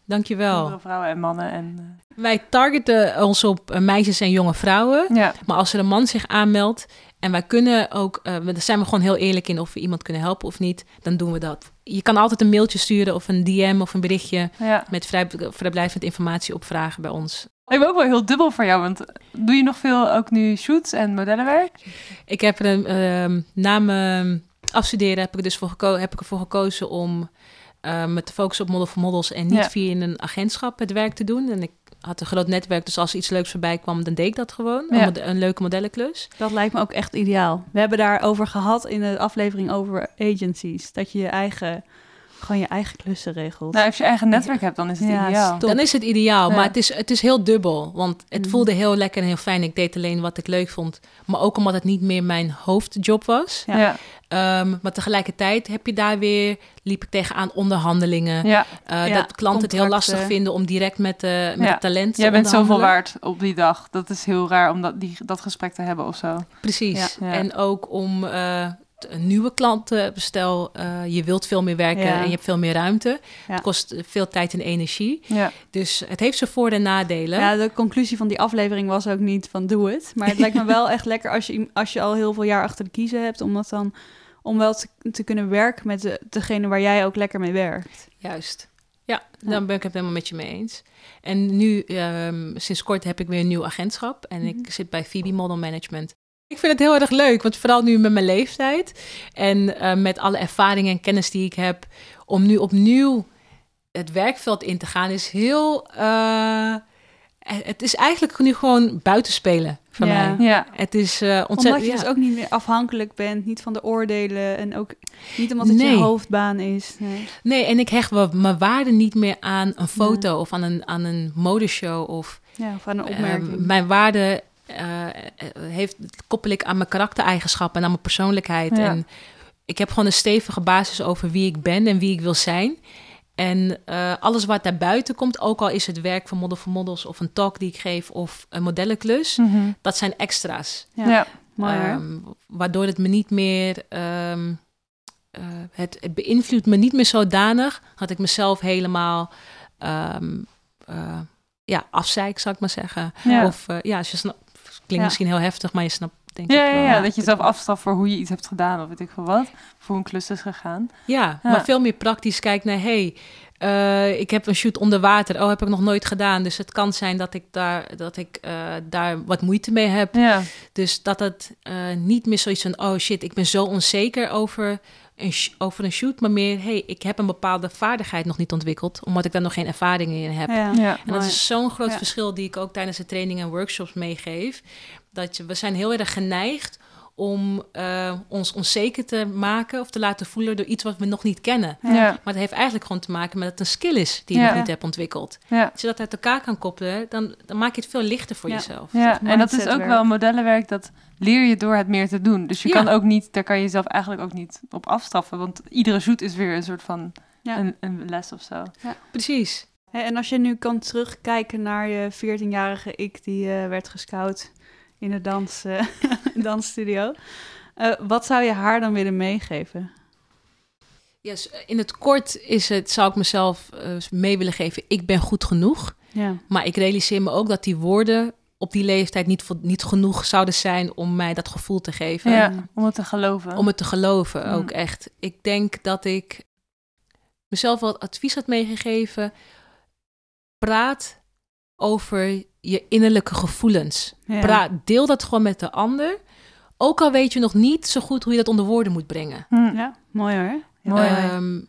Dankjewel. vrouwen en mannen. En, uh... Wij targeten ons op uh, meisjes en jonge vrouwen. Ja. Maar als er een man zich aanmeldt en wij kunnen ook, uh, daar zijn we gewoon heel eerlijk in of we iemand kunnen helpen of niet, dan doen we dat. Je kan altijd een mailtje sturen of een DM of een berichtje ja. met vrij, vrijblijvend informatie opvragen bij ons. Ik ben ook wel heel dubbel voor jou, want doe je nog veel ook nu shoots en modellenwerk? Ik heb er een, uh, na mijn afstuderen heb ik er dus voor, geko- heb ik ervoor gekozen om uh, me te focussen op Model for Models en niet Ja. via een agentschap het werk te doen. En ik had een groot netwerk, dus als er iets leuks voorbij kwam, dan deed ik dat gewoon. Ja. Een, een leuke modellenklus. dat lijkt me ook echt ideaal. We hebben daarover gehad in de aflevering over agencies. Dat je je eigen, gewoon je eigen klussen regelt. Nou, als je eigen netwerk hebt, dan is het Ja, ideaal. Dan is het ideaal, Ja. maar het is, het is heel dubbel. Want het Mhm. voelde heel lekker en heel fijn. Ik deed alleen wat ik leuk vond. Maar ook omdat het niet meer mijn hoofdjob was. Ja. Ja, Ehm, maar tegelijkertijd heb je daar weer, liep ik tegenaan onderhandelingen. ja. Eh, Ja, dat klanten het heel lastig vinden om direct met, de met Ja. het talent te Jij bent zoveel waard op die dag. Dat is heel raar om dat, die, dat gesprek te hebben of zo. Precies. Ja. Ja. En ook om eh, nieuwe klanten, stel eh, je wilt veel meer werken Ja. en je hebt veel meer ruimte. Ja. Het kost veel tijd en energie. Ja, Dus het heeft zijn voor- en nadelen. Ja, de conclusie van die aflevering was ook niet van doe het. Maar het lijkt me wel echt lekker als je, als je al heel veel jaar achter de kiezen hebt, om dat dan om wel te, te kunnen werken met de, degene waar jij ook lekker mee werkt. Juist. Ja, dan ben ik het helemaal met je mee eens. En nu, ehm, sinds kort heb ik weer een nieuw agentschap. En Mhm. ik zit bij Phoebe Model Management. Ik vind het heel erg leuk, want vooral nu met mijn leeftijd... en eh, met alle ervaringen en kennis die ik heb... om nu opnieuw het werkveld in te gaan, is heel... eh, het is eigenlijk nu gewoon buitenspelen voor Ja. mij. ja. Het is eh, Omdat ontzettend... je ja. dus ook niet meer afhankelijk bent, niet van de oordelen en ook niet omdat het Nee. je hoofdbaan is. Nee. Nee, en ik hecht wel mijn waarde niet meer aan een foto... of aan een, aan een modeshow of... Ja, of aan een opmerking. Mijn waarde eh, eh, heeft, koppel ik aan mijn karaktereigenschappen en aan mijn persoonlijkheid. Ja. En ik heb gewoon een stevige basis over wie ik ben en wie ik wil zijn. En eh, alles wat daarbuiten komt, ook al is het werk van Model for Models of een talk die ik geef of een modellenklus, Mhm. dat zijn extra's. ja, ja. mooi. Ehm, waardoor het me niet meer. ehm, eh, het, het beïnvloedt me niet meer zodanig dat ik mezelf helemaal. ehm eh, ja, afzeik, zou ik maar zeggen. Ja. Of eh, ja, als je snapt. Klinkt Ja. misschien heel heftig, maar je snapt denk Ja, ik wel. ja, dat je zelf afstraft voor hoe je iets hebt gedaan of weet ik veel wat. Voor een klus is gegaan. Ja, Ja. maar veel meer praktisch kijkt naar, hey, eh, ik heb een shoot onder water. Oh, heb ik nog nooit gedaan. Dus het kan zijn dat ik daar, dat ik, eh, daar wat moeite mee heb. Ja, Dus dat het eh, niet meer zoiets van, oh shit, ik ben zo onzeker over een over een shoot, maar meer, hey, ik heb een bepaalde vaardigheid nog niet ontwikkeld, omdat ik daar nog geen ervaring in heb. Ja. Ja. En dat Mooi. is zo'n groot Ja. verschil die ik ook tijdens de trainingen en workshops meegeef. Dat je, we zijn heel erg geneigd om eh, ons onzeker te maken of te laten voelen door iets wat we nog niet kennen. Ja. Ja. Ja. Maar het heeft eigenlijk gewoon te maken met dat het een skill is die je Ja. nog niet hebt ontwikkeld. Als je dat uit elkaar kan koppelen, dan, dan maak je het veel lichter voor Ja. jezelf. Ja, en dat is ook wel modellenwerk, dat leer je door het meer te doen. Dus je Ja. kan ook niet, daar kan je jezelf eigenlijk ook niet op afstraffen, want iedere shoot is weer een soort van Ja. een, een les of zo. Precies. Hè, En als je nu kan terugkijken naar je 14-jarige ik die eh, werd gescout in de dans, eh, dansstudio. eh, wat zou je haar dan willen meegeven? Yes, in het kort is het, zou ik mezelf eh, mee willen geven, ik ben goed genoeg. Ja. Maar ik realiseer me ook dat die woorden op die leeftijd niet, niet genoeg zouden zijn om mij dat gevoel te geven. Ja, om het te geloven. Om het te geloven Mm. ook echt. Ik denk dat ik mezelf wel advies had meegegeven. Praat over je innerlijke gevoelens. Ja. Praat, deel dat gewoon met de ander. Ook al weet je nog niet zo goed hoe je dat onder woorden moet brengen. Hm. Ja, mooi hoor. Mooi. Ehm,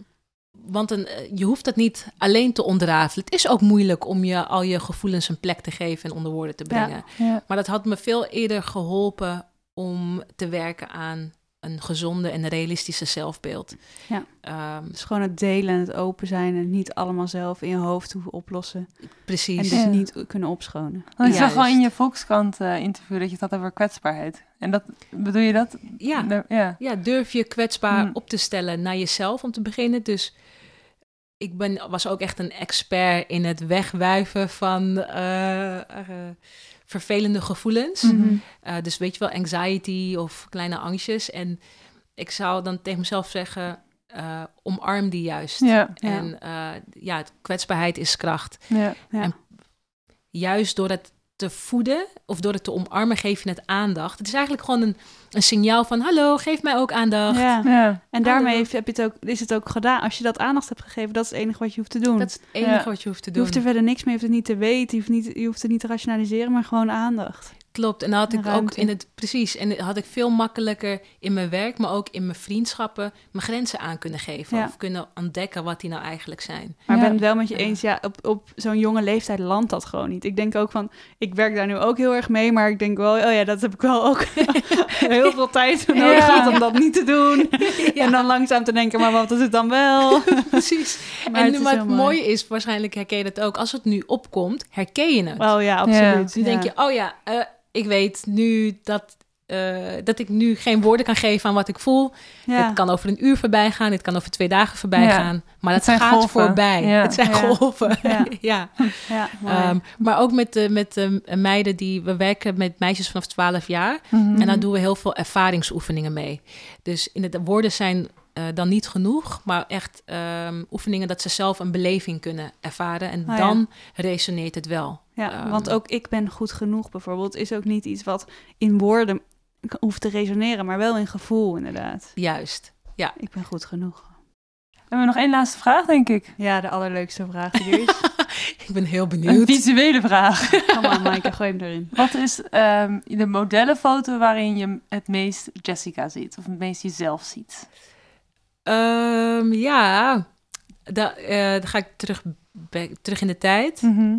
want een, eh, je hoeft dat niet alleen te onderrafelen. Het is ook moeilijk om je al je gevoelens een plek te geven en onder woorden te Ja. brengen. Ja. Maar dat had me veel eerder geholpen om te werken aan een gezonde en realistische zelfbeeld. Ja. Ehm, Dus gewoon het delen en het open zijn en niet allemaal zelf in je hoofd hoeven oplossen. En precies. dus Ja. niet kunnen opschonen. Want ik zag wel Juist. in je Volkskrant eh, interview dat je het had over kwetsbaarheid. En dat, bedoel je dat? Ja. Ja. ja, durf je kwetsbaar Mm. op te stellen naar jezelf om te beginnen. Dus ik ben, was ook echt een expert in het wegwuiven van eh, eh, vervelende gevoelens. Mhm. Uh, dus weet je wel, anxiety of kleine angstjes. En ik zou dan tegen mezelf zeggen, uh, omarm die juist. Ja. En uh, ja, kwetsbaarheid is kracht. Ja. Ja. En juist door het te voeden of door het te omarmen, geef je het aandacht. Het is eigenlijk gewoon een, een signaal van, hallo, geef mij ook aandacht. Ja. Ja. En daarmee heb je het ook, is het ook gedaan. Als je dat aandacht hebt gegeven, dat is het enige wat je hoeft te doen. Dat is het enige Ja. wat je hoeft te je doen. hoeft er verder niks mee, je hoeft het niet te weten, je hoeft, niet, je hoeft het niet te rationaliseren, maar gewoon aandacht. Klopt, en dan had ik ook in het precies. En dan had ik veel makkelijker in mijn werk, maar ook in mijn vriendschappen, mijn grenzen aan kunnen geven. Ja. Of kunnen ontdekken wat die nou eigenlijk zijn. Maar ik Ja. ben het wel met je eens, ja, op, op zo'n jonge leeftijd landt dat gewoon niet. Ik denk ook van, ik werk daar nu ook heel erg mee, maar ik denk wel, oh ja, dat heb ik wel ook heel veel tijd nodig Ja. gehad om dat niet te doen. Ja. En dan langzaam te denken, maar wat is het dan wel? Precies. Maar en het maar mooi. mooie is, waarschijnlijk herken je dat ook, als het nu opkomt, herken je het. Oh ja, absoluut. nu ja. denk je, oh ja, eh, ik weet nu dat, eh, dat ik nu geen woorden kan geven aan wat ik voel. ja. Het kan over een uur voorbij gaan, het kan over twee dagen voorbij Ja. gaan. Maar Het dat zijn gaat golven. voorbij. Ja. Het zijn golven. Ja. ja. ja, mooi. Ehm, maar ook met de, met de meiden die... We werken met meisjes vanaf 12 jaar. Mhm. En dan doen we heel veel ervaringsoefeningen mee. Dus in het, woorden zijn eh, dan niet genoeg, maar echt ehm, oefeningen dat ze zelf een beleving kunnen ervaren. En Oh ja. dan resoneert het wel. Ja, Ehm, want ook ik ben goed genoeg bijvoorbeeld is ook niet iets wat in woorden hoeft te resoneren, maar wel in gevoel inderdaad. Juist. Ik ben goed genoeg. Hebben we nog één laatste vraag, denk ik. Ja, de allerleukste vraag die er is. Ik ben heel Een benieuwd. visuele vraag. Kom maar, Maaike, gooi hem erin. Wat is ehm, de modellenfoto waarin je het meest Jessica ziet? Of het meest jezelf ziet? Ehm, ja, da, eh, dan ga ik terug, back- terug in de tijd. Mhm.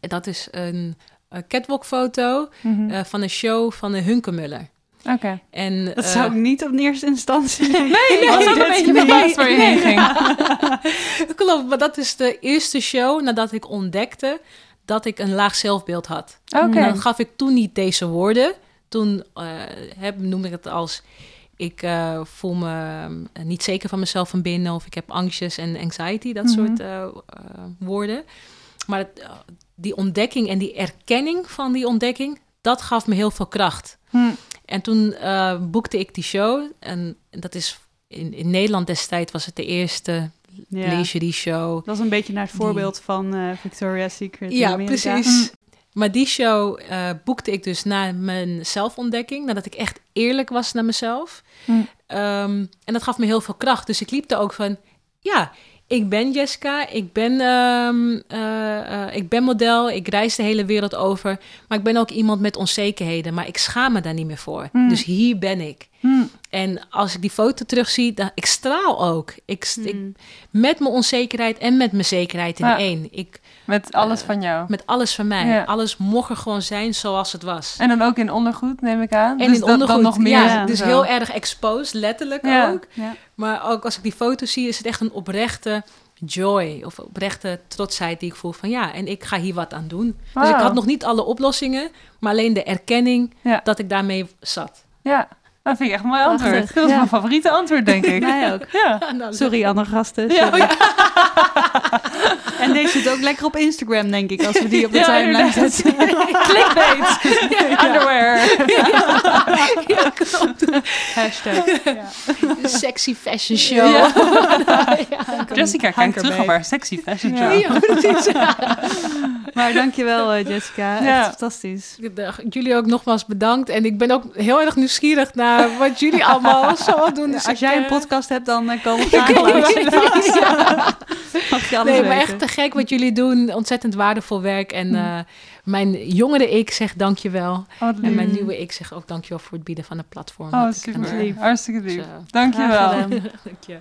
Dat is een, een catwalk-foto Mhm. eh, van een show van de Hunkemuller. Oké. En, Dat eh, zou ik niet op eerste instantie. Nee, ik was ook een beetje niet. verbaasd waar je heen ging. Klopt, maar dat is de eerste show nadat ik ontdekte dat ik een laag zelfbeeld had. Oké. En dan gaf ik toen niet deze woorden. Toen eh, heb, noemde ik het als... Ik eh, voel me eh, niet zeker van mezelf van binnen... of ik heb angstjes en anxiety, dat Mhm. soort eh, eh, woorden. Maar het, die ontdekking en die erkenning van die ontdekking... dat gaf me heel veel kracht. Hm. En toen boekte ik die show. En dat is in, in Nederland destijds was het de eerste Ja. lingerie show. Dat was een beetje naar het Die- voorbeeld van Victoria's Secret Ja, precies. Maar die show eh, boekte ik dus na mijn zelfontdekking, nadat ik echt eerlijk was naar mezelf. Hm. Ehm, en dat gaf me heel veel kracht. Dus ik liep er ook van, ja, ik ben Jessica, ik ben, ehm, eh, eh, ik ben model, ik reis de hele wereld over. Maar ik ben ook iemand met onzekerheden, maar ik schaam me daar niet meer voor. Hm. Dus hier ben ik. Hm. En als ik die foto terugzie, dan ik straal ook. Ik, st- ik, met mijn onzekerheid en met mijn zekerheid in Ja. één. Ik, Met alles Eh, van jou. met alles van mij. Ja. Alles mocht er gewoon zijn zoals het was. En dan ook in ondergoed, neem ik aan. En dus in ondergoed, dan nog meer. ja, dus zo. heel erg exposed, letterlijk ook. Maar ook als ik die foto zie, is het echt een oprechte joy of oprechte trotsheid die ik voel van ja, en ik ga hier wat aan doen. Dus ik had nog niet alle oplossingen, maar alleen de erkenning dat ik daarmee zat. Ja, dat vind ik echt een mooi Prachtig. antwoord. Dat is Ja. mijn favoriete antwoord, denk ik. Mij ook. Ja. Nou, Sorry, andere gasten. Ja, sorry. En deze zit ook lekker op Instagram, denk ik, als we die op de Ja, timeline zetten. Clickbait. Underwear. Ja, klopt. Hashtag. Sexy fashion show. Ja. Ja. Jessica kijkt Hanker terug op haar sexy fashion Ja. show. Ja, precies. Maar dankjewel, eh, Jessica. Echt Ja. fantastisch. Jullie ook nogmaals bedankt. En ik ben ook heel erg nieuwsgierig naar wat jullie allemaal zo doen. Dus Als jij een eh, podcast hebt, dan eh, komen we graag langs. Mag je alles Nee, maar weten. echt te gek wat jullie doen. Ontzettend waardevol werk. En eh, mijn jongere ik zegt dankjewel. Oh, En mijn nieuwe ik zegt ook dankjewel voor het bieden van een platform. Oh, super. eh, Hartstikke lief. Dankjewel. Dank je.